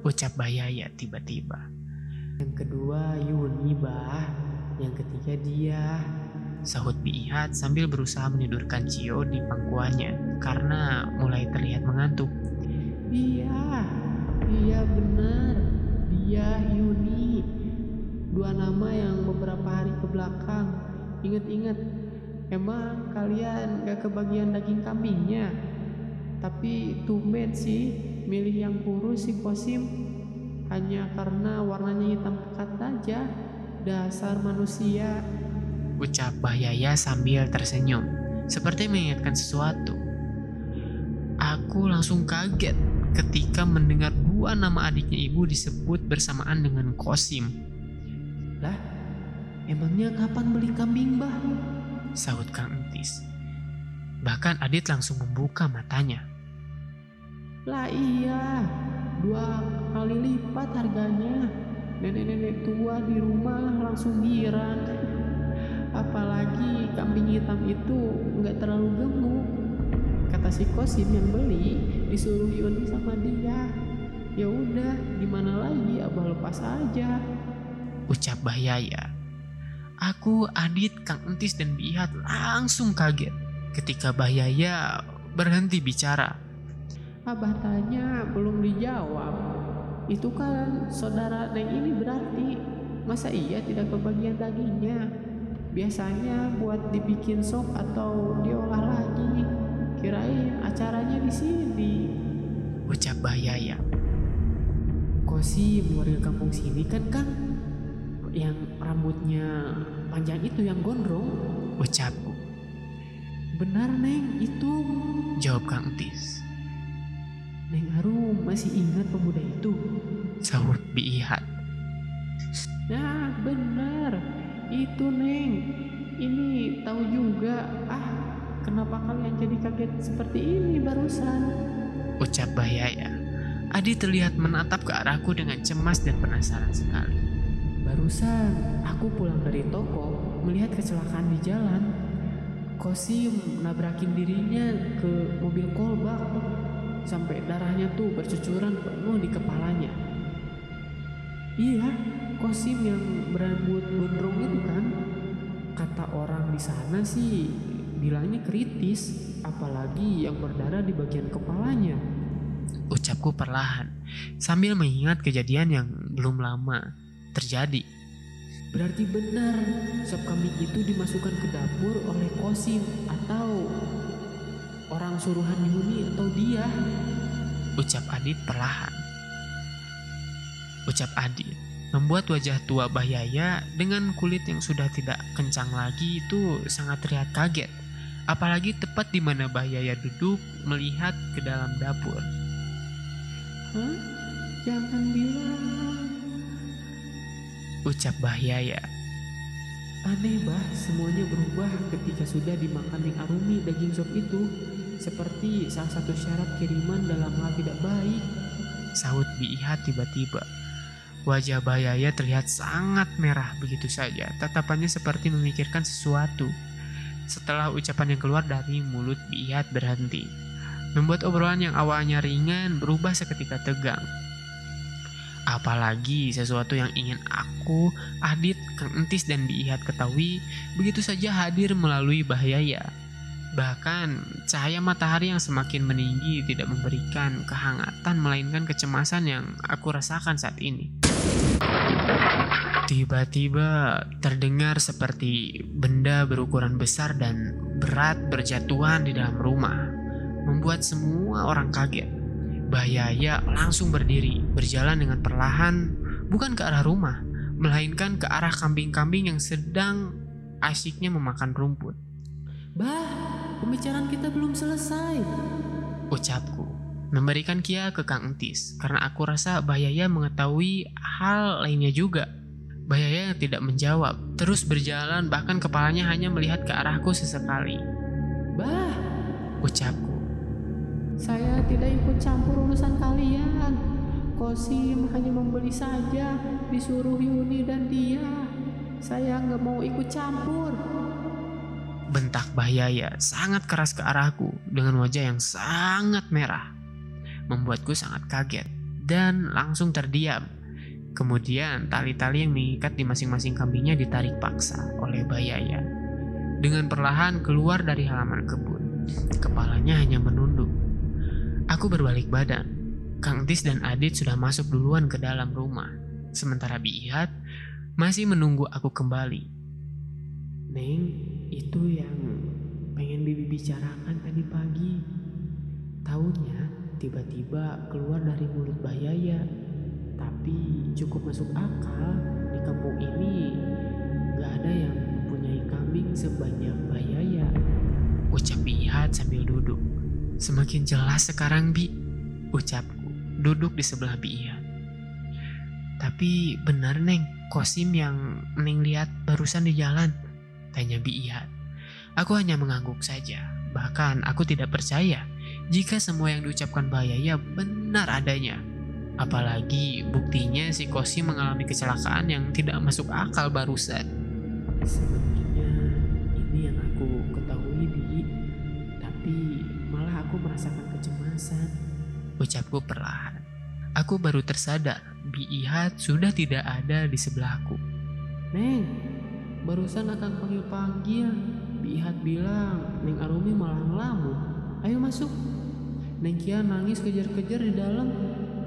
Speaker 1: Ucap Bayaya tiba-tiba.
Speaker 2: Yang kedua Yuni bah, yang ketiga dia.
Speaker 1: Sahut Biihat sambil berusaha menidurkan Cio di pangkuannya karena mulai terlihat mengantuk.
Speaker 2: Iya, iya benar. Dia Yuni. Dua nama yang beberapa hari ke belakang. Ingat-ingat, emang kalian gak kebagian daging kambingnya? Tapi tumben sih milih yang kurus si Kosim hanya karena warnanya hitam pekat aja. Dasar manusia.
Speaker 1: Ucap Bahyaya sambil tersenyum, seperti mengingatkan sesuatu. Aku langsung kaget ketika mendengar dua nama adiknya ibu disebut bersamaan dengan Kosim.
Speaker 2: Lah, emangnya kapan beli kambing, Bah?
Speaker 1: Sahut Kang Entis. Bahkan Adit langsung membuka matanya.
Speaker 2: Lah iya, dua kali lipat harganya. Nenek-nenek tua di rumah langsung girang. Apalagi kambing hitam itu nggak terlalu gemuk. Kata si Kosim yang beli disuruh Yuni sama dia. Ya udah, gimana lagi abah lepas aja.
Speaker 1: Ucap Bahyaya. Aku, Adit, Kang Entis, dan Bihat langsung kaget ketika Bahyaya berhenti bicara.
Speaker 2: Abah tanya belum dijawab. Itu kan saudara Neng ini berarti. Masa iya tidak kebagian dagingnya? Biasanya buat dibikin sop atau diolah lagi. Kirain acaranya di sini.
Speaker 1: Ucap Bahyaya.
Speaker 2: Kosim warga kampung sini kan kan yang rambutnya panjang itu yang gondrong.
Speaker 1: Ucapku.
Speaker 2: Benar Neng, itu.
Speaker 1: Jawab Kang Entis.
Speaker 2: Neng Arum masih ingat pemuda itu?
Speaker 1: Sahut Biihat.
Speaker 2: Nah benar, itu Neng. Ini tahu juga. Ah, kenapa kalian jadi kaget seperti ini barusan?
Speaker 1: Ucap Bahyaya. Adi terlihat menatap ke arahku dengan cemas dan penasaran sekali.
Speaker 2: Barusan aku pulang dari toko, melihat kecelakaan di jalan. Kosim nabrakin dirinya ke mobil kolbak sampai darahnya tuh bercucuran penuh di kepalanya. Iya, Kosim yang berambut gondrong itu kan. Kata orang di sana sih bilangnya kritis, apalagi yang berdarah di bagian kepalanya.
Speaker 1: Ucapku perlahan, sambil mengingat kejadian yang belum lama terjadi.
Speaker 2: Berarti benar, sop kambing itu dimasukkan ke dapur oleh Kosim atau orang suruhan Yuni atau dia.
Speaker 1: Ucap Adit perlahan. Ucap Adit membuat wajah tua Bahyaya dengan kulit yang sudah tidak kencang lagi itu sangat terlihat kaget. Apalagi tepat di mana Bahyaya duduk melihat ke dalam dapur.
Speaker 2: Hah? Jangan bilang.
Speaker 1: Ucap Bahyaya.
Speaker 2: Aneh bah, semuanya berubah ketika sudah dimakan Ning Arumi daging sop itu. Seperti salah satu syarat kiriman dalam hal tidak baik.
Speaker 1: Sahut Biihat tiba-tiba. Wajah Bahyaya terlihat sangat merah begitu saja. Tatapannya seperti memikirkan sesuatu. Setelah ucapan yang keluar dari mulut Biihat berhenti. Membuat obrolan yang awalnya ringan berubah seketika tegang. Apalagi sesuatu yang ingin aku, Adit, Kang Entis, dan Biihat ketahui begitu saja hadir melalui Bahyaya. Bahkan cahaya matahari yang semakin meninggi tidak memberikan kehangatan melainkan kecemasan yang aku rasakan saat ini. Tiba-tiba terdengar seperti benda berukuran besar dan berat berjatuhan di dalam rumah, membuat semua orang kaget. Bahaya langsung berdiri, berjalan dengan perlahan, bukan ke arah rumah, melainkan ke arah kambing-kambing yang sedang asyiknya memakan rumput.
Speaker 2: Bah, pembicaraan kita belum selesai.
Speaker 1: Ucapku, memberikan Kia ke Kang Entis, karena aku rasa Bahaya mengetahui hal lainnya juga. Bahaya tidak menjawab, terus berjalan bahkan kepalanya hanya melihat ke arahku sesekali.
Speaker 2: Bah,
Speaker 1: Ucapku,
Speaker 2: saya tidak ikut campur urusan kalian. Kosim hanya membeli saja, disuruh Yuni dan dia. Saya nggak mau ikut campur.
Speaker 1: Bentak Bahaya sangat keras ke arahku dengan wajah yang sangat merah. Membuatku sangat kaget dan langsung terdiam. Kemudian tali-tali yang mengikat di masing-masing kambingnya ditarik paksa oleh Bayaya. Dengan perlahan keluar dari halaman kebun. Kepalanya hanya menunduk. Aku berbalik badan. Kang Tis dan Adit sudah masuk duluan ke dalam rumah. Sementara Biihat masih menunggu aku kembali.
Speaker 2: Neng, itu yang pengen Bibi bicarakan tadi pagi. Taunya tiba-tiba keluar dari mulut Bayaya. Tapi cukup masuk akal di kampung ini gak ada yang mempunyai kambing sebanyak Bayaya.
Speaker 1: Ucap Biihat sambil duduk. Semakin jelas sekarang Bi, ucapku, duduk di sebelah Biihat. Tapi benar Neng, Kosim yang Neng lihat barusan di jalan, tanya Biihat. Aku hanya mengangguk saja, bahkan aku tidak percaya jika semua yang diucapkan Bayaya benar adanya. Apalagi buktinya si Kosim mengalami kecelakaan yang tidak masuk akal barusan.
Speaker 2: Sebenarnya ini yang aku ketahui Bi, tapi malah aku merasakan kecemasan.
Speaker 1: Ucapku perlahan. Aku baru tersadar Biihat sudah tidak ada di sebelahku.
Speaker 2: Neng, barusan akan panggil-panggil. Bihat bilang, Neng Arumi malah ngelamun. Ayo masuk. Neng Kia nangis kejar-kejar di dalam.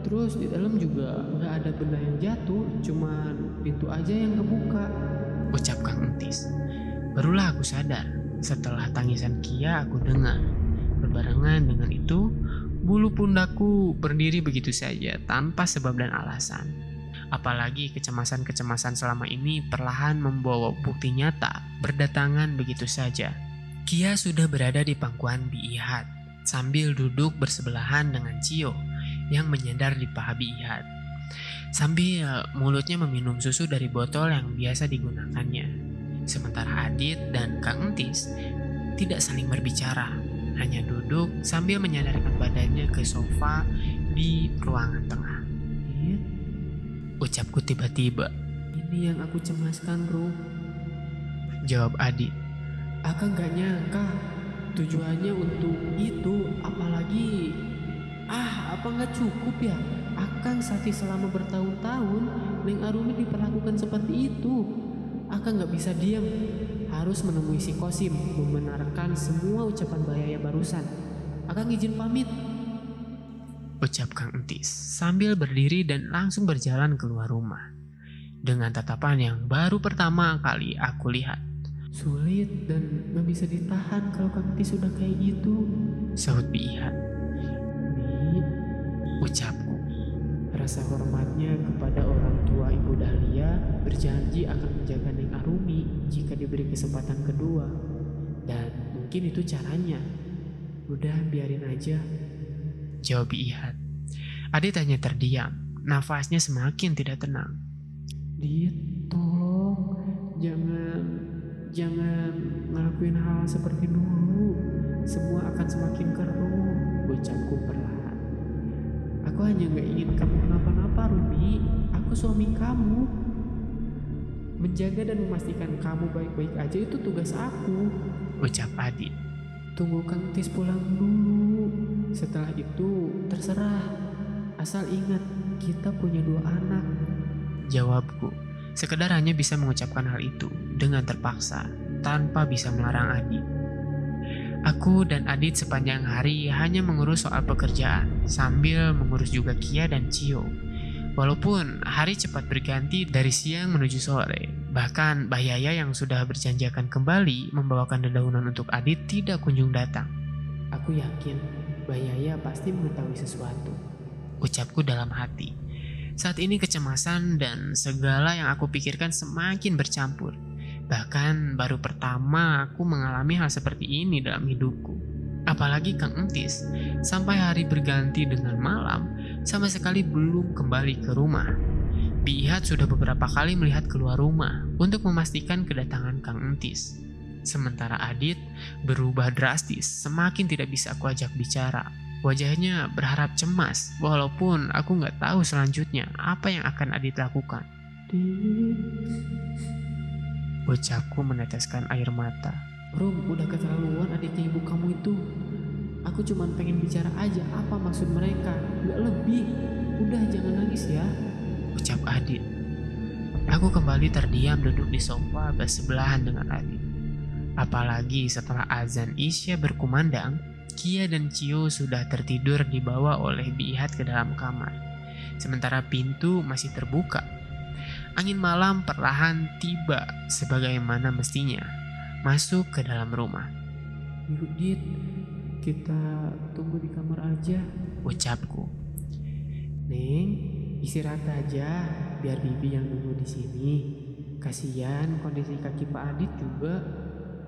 Speaker 2: Terus di dalam juga nggak ada benda yang jatuh, cuman pintu aja yang kebuka.
Speaker 1: Ucap Kang Entis. Barulah aku sadar. Setelah tangisan Kia aku dengar. Berbarengan dengan itu, bulu pundakku berdiri begitu saja tanpa sebab dan alasan. Apalagi kecemasan-kecemasan selama ini perlahan membawa bukti nyata berdatangan begitu saja. Kia sudah berada di pangkuan Biihat sambil duduk bersebelahan dengan Cio yang menyandar di paha Biihat. Sambil mulutnya meminum susu dari botol yang biasa digunakannya. Sementara Adit dan Kang Entis tidak saling berbicara, hanya duduk sambil menyadarkan badannya ke sofa di ruangan tengah. Ucapku tiba-tiba.
Speaker 2: ini yang aku cemaskan, bro.
Speaker 1: Jawab Adit.
Speaker 2: Akang gak nyangka tujuannya untuk itu apalagi ah apa nggak cukup ya Akang sakit selama bertahun-tahun Neng Arumi diperlakukan seperti itu Akang nggak bisa diam Harus menemui si Kosim Membenarkan semua ucapan Bayaya barusan Akang izin pamit
Speaker 1: Ucap Kang Entis sambil berdiri dan langsung berjalan keluar rumah. Dengan tatapan yang baru pertama kali aku lihat.
Speaker 2: Sulit dan nggak bisa ditahan kalau Kang Entis sudah kayak gitu
Speaker 1: Sahut Biihat.
Speaker 2: Bi,
Speaker 1: Ucapku.
Speaker 2: rasa hormatnya kepada orang tua Ibu Dahlia berjanji akan menjaga Neng Arumi jika diberi kesempatan kedua. Dan mungkin itu caranya. Udah biarin aja.
Speaker 1: Jawab Biihat. Adit hanya terdiam. Nafasnya semakin tidak tenang.
Speaker 2: Dit, tolong jangan jangan ngelakuin hal seperti dulu. Semua akan semakin keruh, ucapku perlahan. Aku hanya nggak ingin kamu kenapa-napa, Rumi. Aku suami kamu. Menjaga dan memastikan kamu baik-baik aja itu tugas aku.
Speaker 1: Ucap Adit.
Speaker 2: Tunggu Kang Tis pulang dulu. Setelah itu terserah. Asal ingat kita punya dua anak.
Speaker 1: Jawabku. Sekedar hanya bisa mengucapkan hal itu dengan terpaksa tanpa bisa melarang Adit. Aku dan Adit sepanjang hari hanya mengurus soal pekerjaan sambil mengurus juga Kia dan Cio. Walaupun hari cepat berganti dari siang menuju sore, bahkan Bayaya yang sudah berjanjikan kembali membawakan dedaunan untuk Adit tidak kunjung datang.
Speaker 2: Aku yakin Bayaya pasti mengetahui sesuatu.
Speaker 1: Ucapku dalam hati. Saat ini kecemasan dan segala yang aku pikirkan semakin bercampur. Bahkan baru pertama aku mengalami hal seperti ini dalam hidupku. Apalagi Kang Entis, sampai hari berganti dengan malam, sama sekali belum kembali ke rumah. Bihat sudah beberapa kali melihat keluar rumah untuk memastikan kedatangan Kang Entis. Sementara Adit berubah drastis, semakin tidak bisa aku ajak bicara. Wajahnya berharap cemas, walaupun aku nggak tahu selanjutnya apa yang akan Adit lakukan. Ucapku meneteskan air mata.
Speaker 2: Rum, udah keterlaluan adiknya ibu kamu itu. Aku cuman pengen bicara aja apa maksud mereka, nggak lebih. Udah jangan nangis ya.
Speaker 1: Ucap Adit. Aku kembali terdiam duduk di sofa bersebelahan dengan Adit. Apalagi setelah azan Isya berkumandang, Kia dan Cio sudah tertidur dibawa oleh Bihat ke dalam kamar. Sementara pintu masih terbuka. Angin malam perlahan tiba sebagaimana mestinya masuk ke dalam rumah.
Speaker 2: Yuk Dit, kita tunggu di kamar aja.
Speaker 1: Ucapku.
Speaker 2: Neng, istirahat aja, biar Bibi yang nunggu di sini. Kasihan kondisi kaki Pak Adit juga.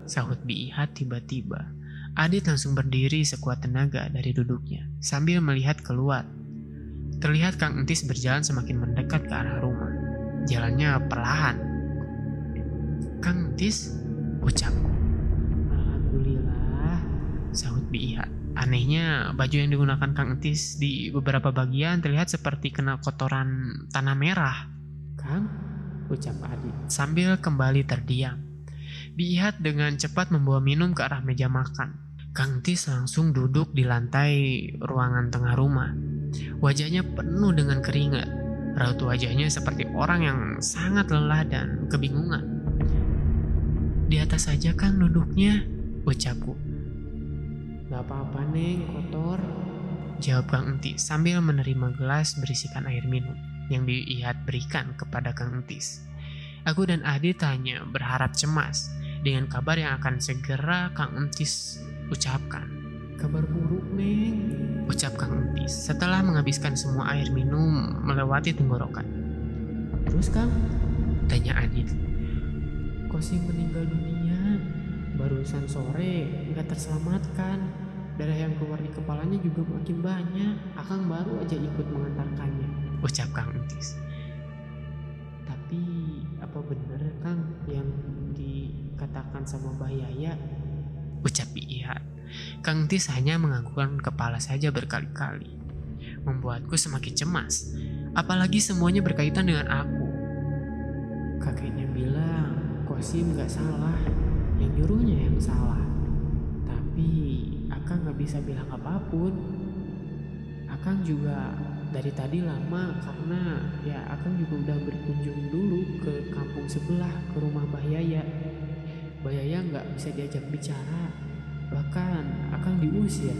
Speaker 1: Sahut Bihat tiba-tiba. Adit langsung berdiri sekuat tenaga dari duduknya sambil melihat keluar. Terlihat Kang Entis berjalan semakin mendekat ke arah rumah. Jalannya perlahan. Kang Entis, ucapku.
Speaker 2: Alhamdulillah.
Speaker 1: Sahut Bihat. Anehnya, baju yang digunakan Kang Entis di beberapa bagian terlihat seperti kena kotoran tanah merah.
Speaker 2: Kang, ucap Adit.
Speaker 1: Sambil kembali terdiam. Bihat dengan cepat membawa minum ke arah meja makan. Kang Tis langsung duduk di lantai ruangan tengah rumah. Wajahnya penuh dengan keringat. Raut wajahnya seperti orang yang sangat lelah dan kebingungan. Di atas saja Kang duduknya, ucapku.
Speaker 2: Gak apa-apa Neng, kotor.
Speaker 1: Jawab Kang Entis sambil menerima gelas berisikan air minum yang Bihat berikan kepada Kang Entis. Aku dan Adit hanya berharap cemas dengan kabar yang akan segera Kang Entis ucapkan.
Speaker 2: Kabar buruk Neng.
Speaker 1: Ucap Kang Entis setelah menghabiskan semua air minum melewati tenggorokan.
Speaker 2: Terus Kang,
Speaker 1: Tanya Adit.
Speaker 2: Kosim meninggal dunia. Barusan sore nggak terselamatkan. Darah yang keluar di kepalanya juga makin banyak. Akang baru aja ikut mengantarkannya.
Speaker 1: Ucap Kang Entis.
Speaker 2: Dikatakan sama Mbah Yaya?
Speaker 1: Ucap Bihat. Kang Entis hanya menganggukkan kepala saja berkali-kali. Membuatku semakin cemas. Apalagi semuanya berkaitan dengan aku.
Speaker 2: Kakeknya bilang Kosim nggak salah, yang nyuruhnya yang salah. Tapi Akang nggak bisa bilang apa pun. Akang juga dari tadi lama karena ya Akang juga udah berkunjung dulu ke kampung sebelah ke rumah Mbah Yaya. Mbah Yaya nggak bisa diajak bicara, bahkan Akang diusir.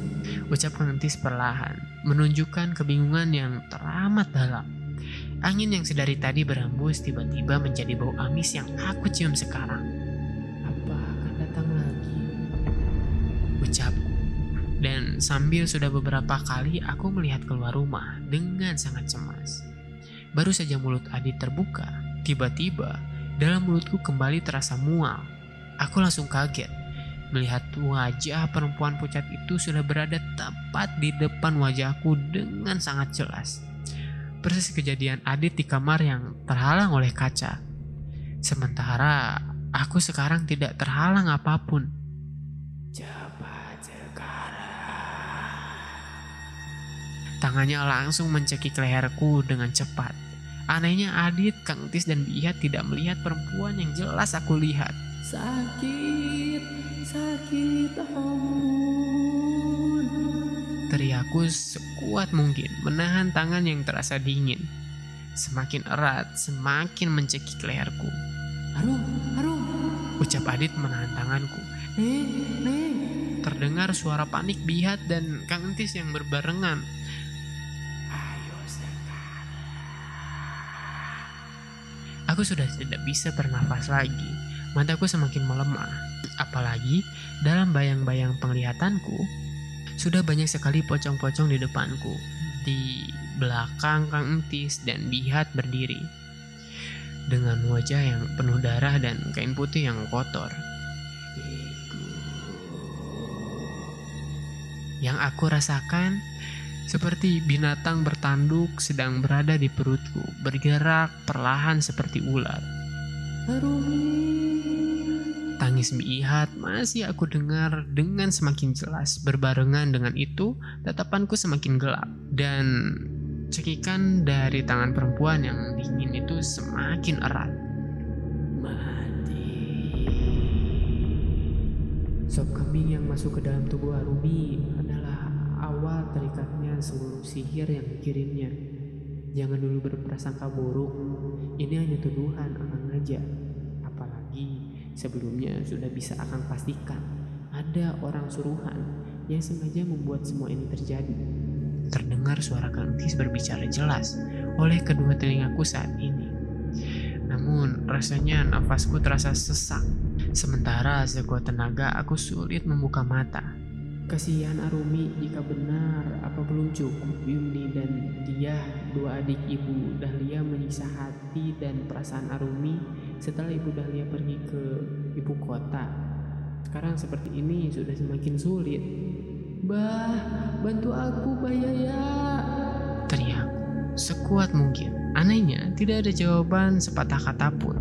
Speaker 1: Ucap Kang Entis perlahan, menunjukkan kebingungan yang teramat dalam. Angin yang sedari tadi berhembus tiba-tiba menjadi bau amis yang aku cium sekarang.
Speaker 2: Apa akan datang lagi?
Speaker 1: Ucapku. Dan sambil sudah beberapa kali aku melihat keluar rumah dengan sangat cemas. Baru saja mulut Adit terbuka, tiba-tiba dalam mulutku kembali terasa mual. Aku langsung kaget melihat wajah perempuan pucat itu sudah berada tepat di depan wajahku dengan sangat jelas. Persis kejadian Adit di kamar yang terhalang oleh kaca. Sementara aku sekarang tidak terhalang apa pun.
Speaker 2: Cepat sekarang.
Speaker 1: Tangannya langsung mencekik leherku dengan cepat. Anehnya Adit, Kang Tis, dan Bihat tidak melihat perempuan yang jelas aku lihat.
Speaker 2: Sakit, sakit ampun.
Speaker 1: Teriakku sekuat mungkin, menahan tangan yang terasa dingin. Semakin erat, semakin mencekik leherku.
Speaker 2: Arum, arum.
Speaker 1: Ucap Adit menahan tanganku.
Speaker 2: Neng, neng.
Speaker 1: Terdengar suara panik Bihat dan Kang Entis yang berbarengan.
Speaker 2: Ayo sekarang.
Speaker 1: Aku sudah tidak bisa bernafas lagi. Mataku semakin melemah. Apalagi dalam bayang-bayang penglihatanku, sudah banyak sekali pocong-pocong di depanku. Di belakang Kang Entis dan Bihat berdiri. Dengan wajah yang penuh darah dan kain putih yang kotor. Yang aku rasakan seperti binatang bertanduk sedang berada di perutku, bergerak perlahan seperti ular. Tangis Bihat masih aku dengar dengan semakin jelas. Berbarengan dengan itu, tatapanku semakin gelap dan cekikan dari tangan perempuan yang dingin itu semakin erat.
Speaker 2: Mati. Sop kambing yang masuk ke dalam tubuh Arumi adalah awal terikatnya seluruh sihir yang dikirimnya. Jangan dulu berprasangka buruk. Ini hanya tuduhan akan aja. Apalagi sebelumnya sudah bisa akan pastikan ada orang suruhan yang sengaja membuat semua ini terjadi.
Speaker 1: Terdengar suara Kang Tis berbicara jelas oleh kedua telingaku saat ini. Namun rasanya nafasku terasa sesak. Sementara sekuat tenaga aku sulit membuka mata.
Speaker 2: Kasihan Arumi jika benar apa belum cukup Yumni dan dia dua adik ibu Dahlia menyiksa hati dan perasaan Arumi setelah ibu Dahlia pergi ke ibu kota. Sekarang seperti ini sudah semakin sulit. Bah, bantu aku Bayaya.
Speaker 1: Teriak sekuat mungkin. Anehnya tidak ada jawaban sepatah kata pun.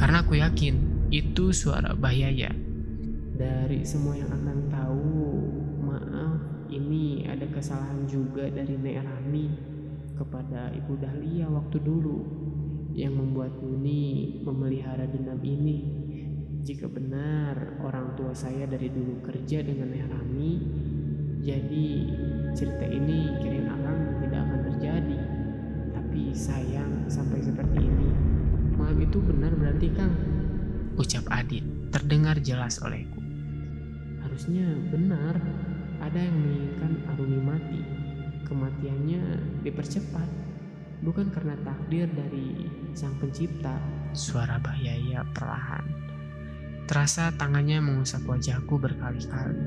Speaker 1: Karena aku yakin itu suara Bayaya.
Speaker 2: Dari semua yang akan tahu, maaf ini ada kesalahan juga dari Nek Rami kepada Ibu Dahlia waktu dulu yang membuat Yuni memelihara dendam ini. Jika benar orang tua saya dari dulu kerja dengan Nek Rami, jadi cerita ini kirim akang tidak akan terjadi. Tapi sayang sampai seperti ini. Malam itu benar berarti Kang?
Speaker 1: Ucap Adit terdengar jelas olehku.
Speaker 2: Harusnya benar, ada yang menginginkan Arumi mati. Kematiannya dipercepat, bukan karena takdir dari sang pencipta.
Speaker 1: Suara Bayaya perlahan. Terasa tangannya mengusap wajahku berkali-kali.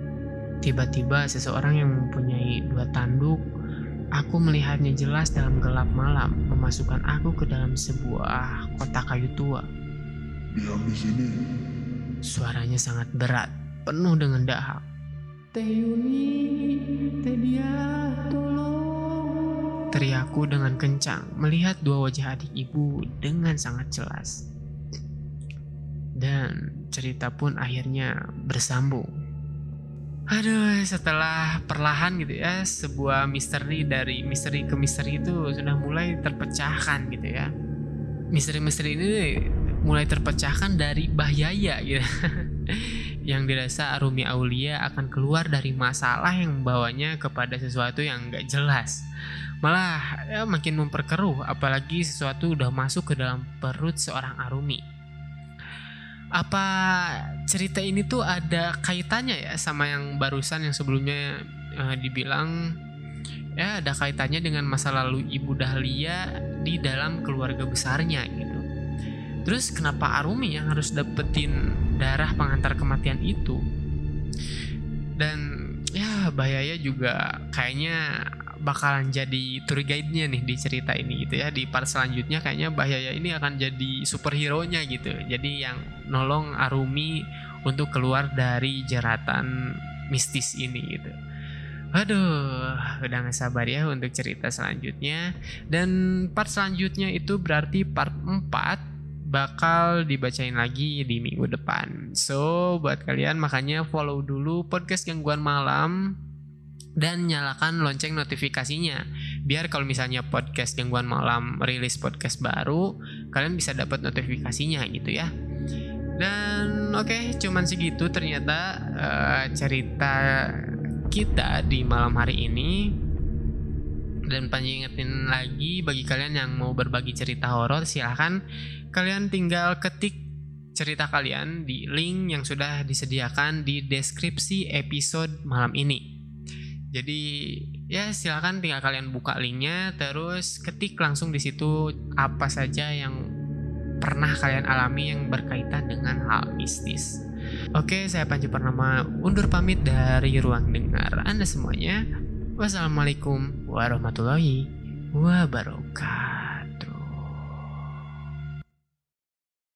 Speaker 1: Tiba-tiba seseorang yang mempunyai dua tanduk, aku melihatnya jelas dalam gelap malam, memasukkan aku ke dalam sebuah kotak kayu tua.
Speaker 3: Diam di sini.
Speaker 1: Suaranya sangat berat, penuh dengan dahak.
Speaker 2: Teh Yuni, Teh Dia, tolong.
Speaker 1: Teriakku dengan kencang melihat dua wajah adik ibu dengan sangat jelas. Dan cerita pun akhirnya bersambung. Aduh, setelah perlahan gitu ya, sebuah misteri dari misteri ke misteri itu sudah mulai terpecahkan gitu ya. Misteri-misteri ini mulai terpecahkan dari Bahyaya gitu. yang dirasa Arumi Aulia akan keluar dari masalah yang membawanya kepada sesuatu yang gak jelas. Malah ya, makin memperkeruh apalagi sesuatu udah masuk ke dalam perut seorang Arumi. Apa cerita ini tuh ada kaitannya ya sama yang barusan yang sebelumnya uh, dibilang ya ada kaitannya dengan masa lalu Ibu Dahlia di dalam keluarga besarnya gitu. Terus kenapa Arumi yang harus dapetin darah pengantar kematian itu? Dan ya Bayaya juga kayaknya bakalan jadi tour guide-nya nih di cerita ini gitu ya. Di part selanjutnya kayaknya Bayaya ini akan jadi superhero-nya gitu. Jadi yang nolong Arumi untuk keluar dari jeratan mistis ini gitu. Aduh, udah gak sabar ya untuk cerita selanjutnya. Dan part selanjutnya itu berarti part 4 bakal dibacain lagi di minggu depan. So, buat kalian makanya follow dulu podcast gangguan malam dan nyalakan lonceng notifikasinya. Biar kalau misalnya podcast gangguan malam rilis podcast baru kalian bisa dapat notifikasinya gitu ya. Dan oke okay, cuman segitu ternyata uh, cerita kita di malam hari ini. Dan panji ingetin lagi bagi kalian yang mau berbagi cerita horor silahkan kalian tinggal ketik cerita kalian di link yang sudah disediakan di deskripsi episode malam ini. Jadi ya silahkan tinggal kalian buka linknya terus ketik langsung di situ apa saja yang pernah kalian alami yang berkaitan dengan hal mistis. Oke, saya Panji Purnama undur pamit dari ruang dengar Anda semuanya. Wassalamualaikum warahmatullahi wabarakatuh.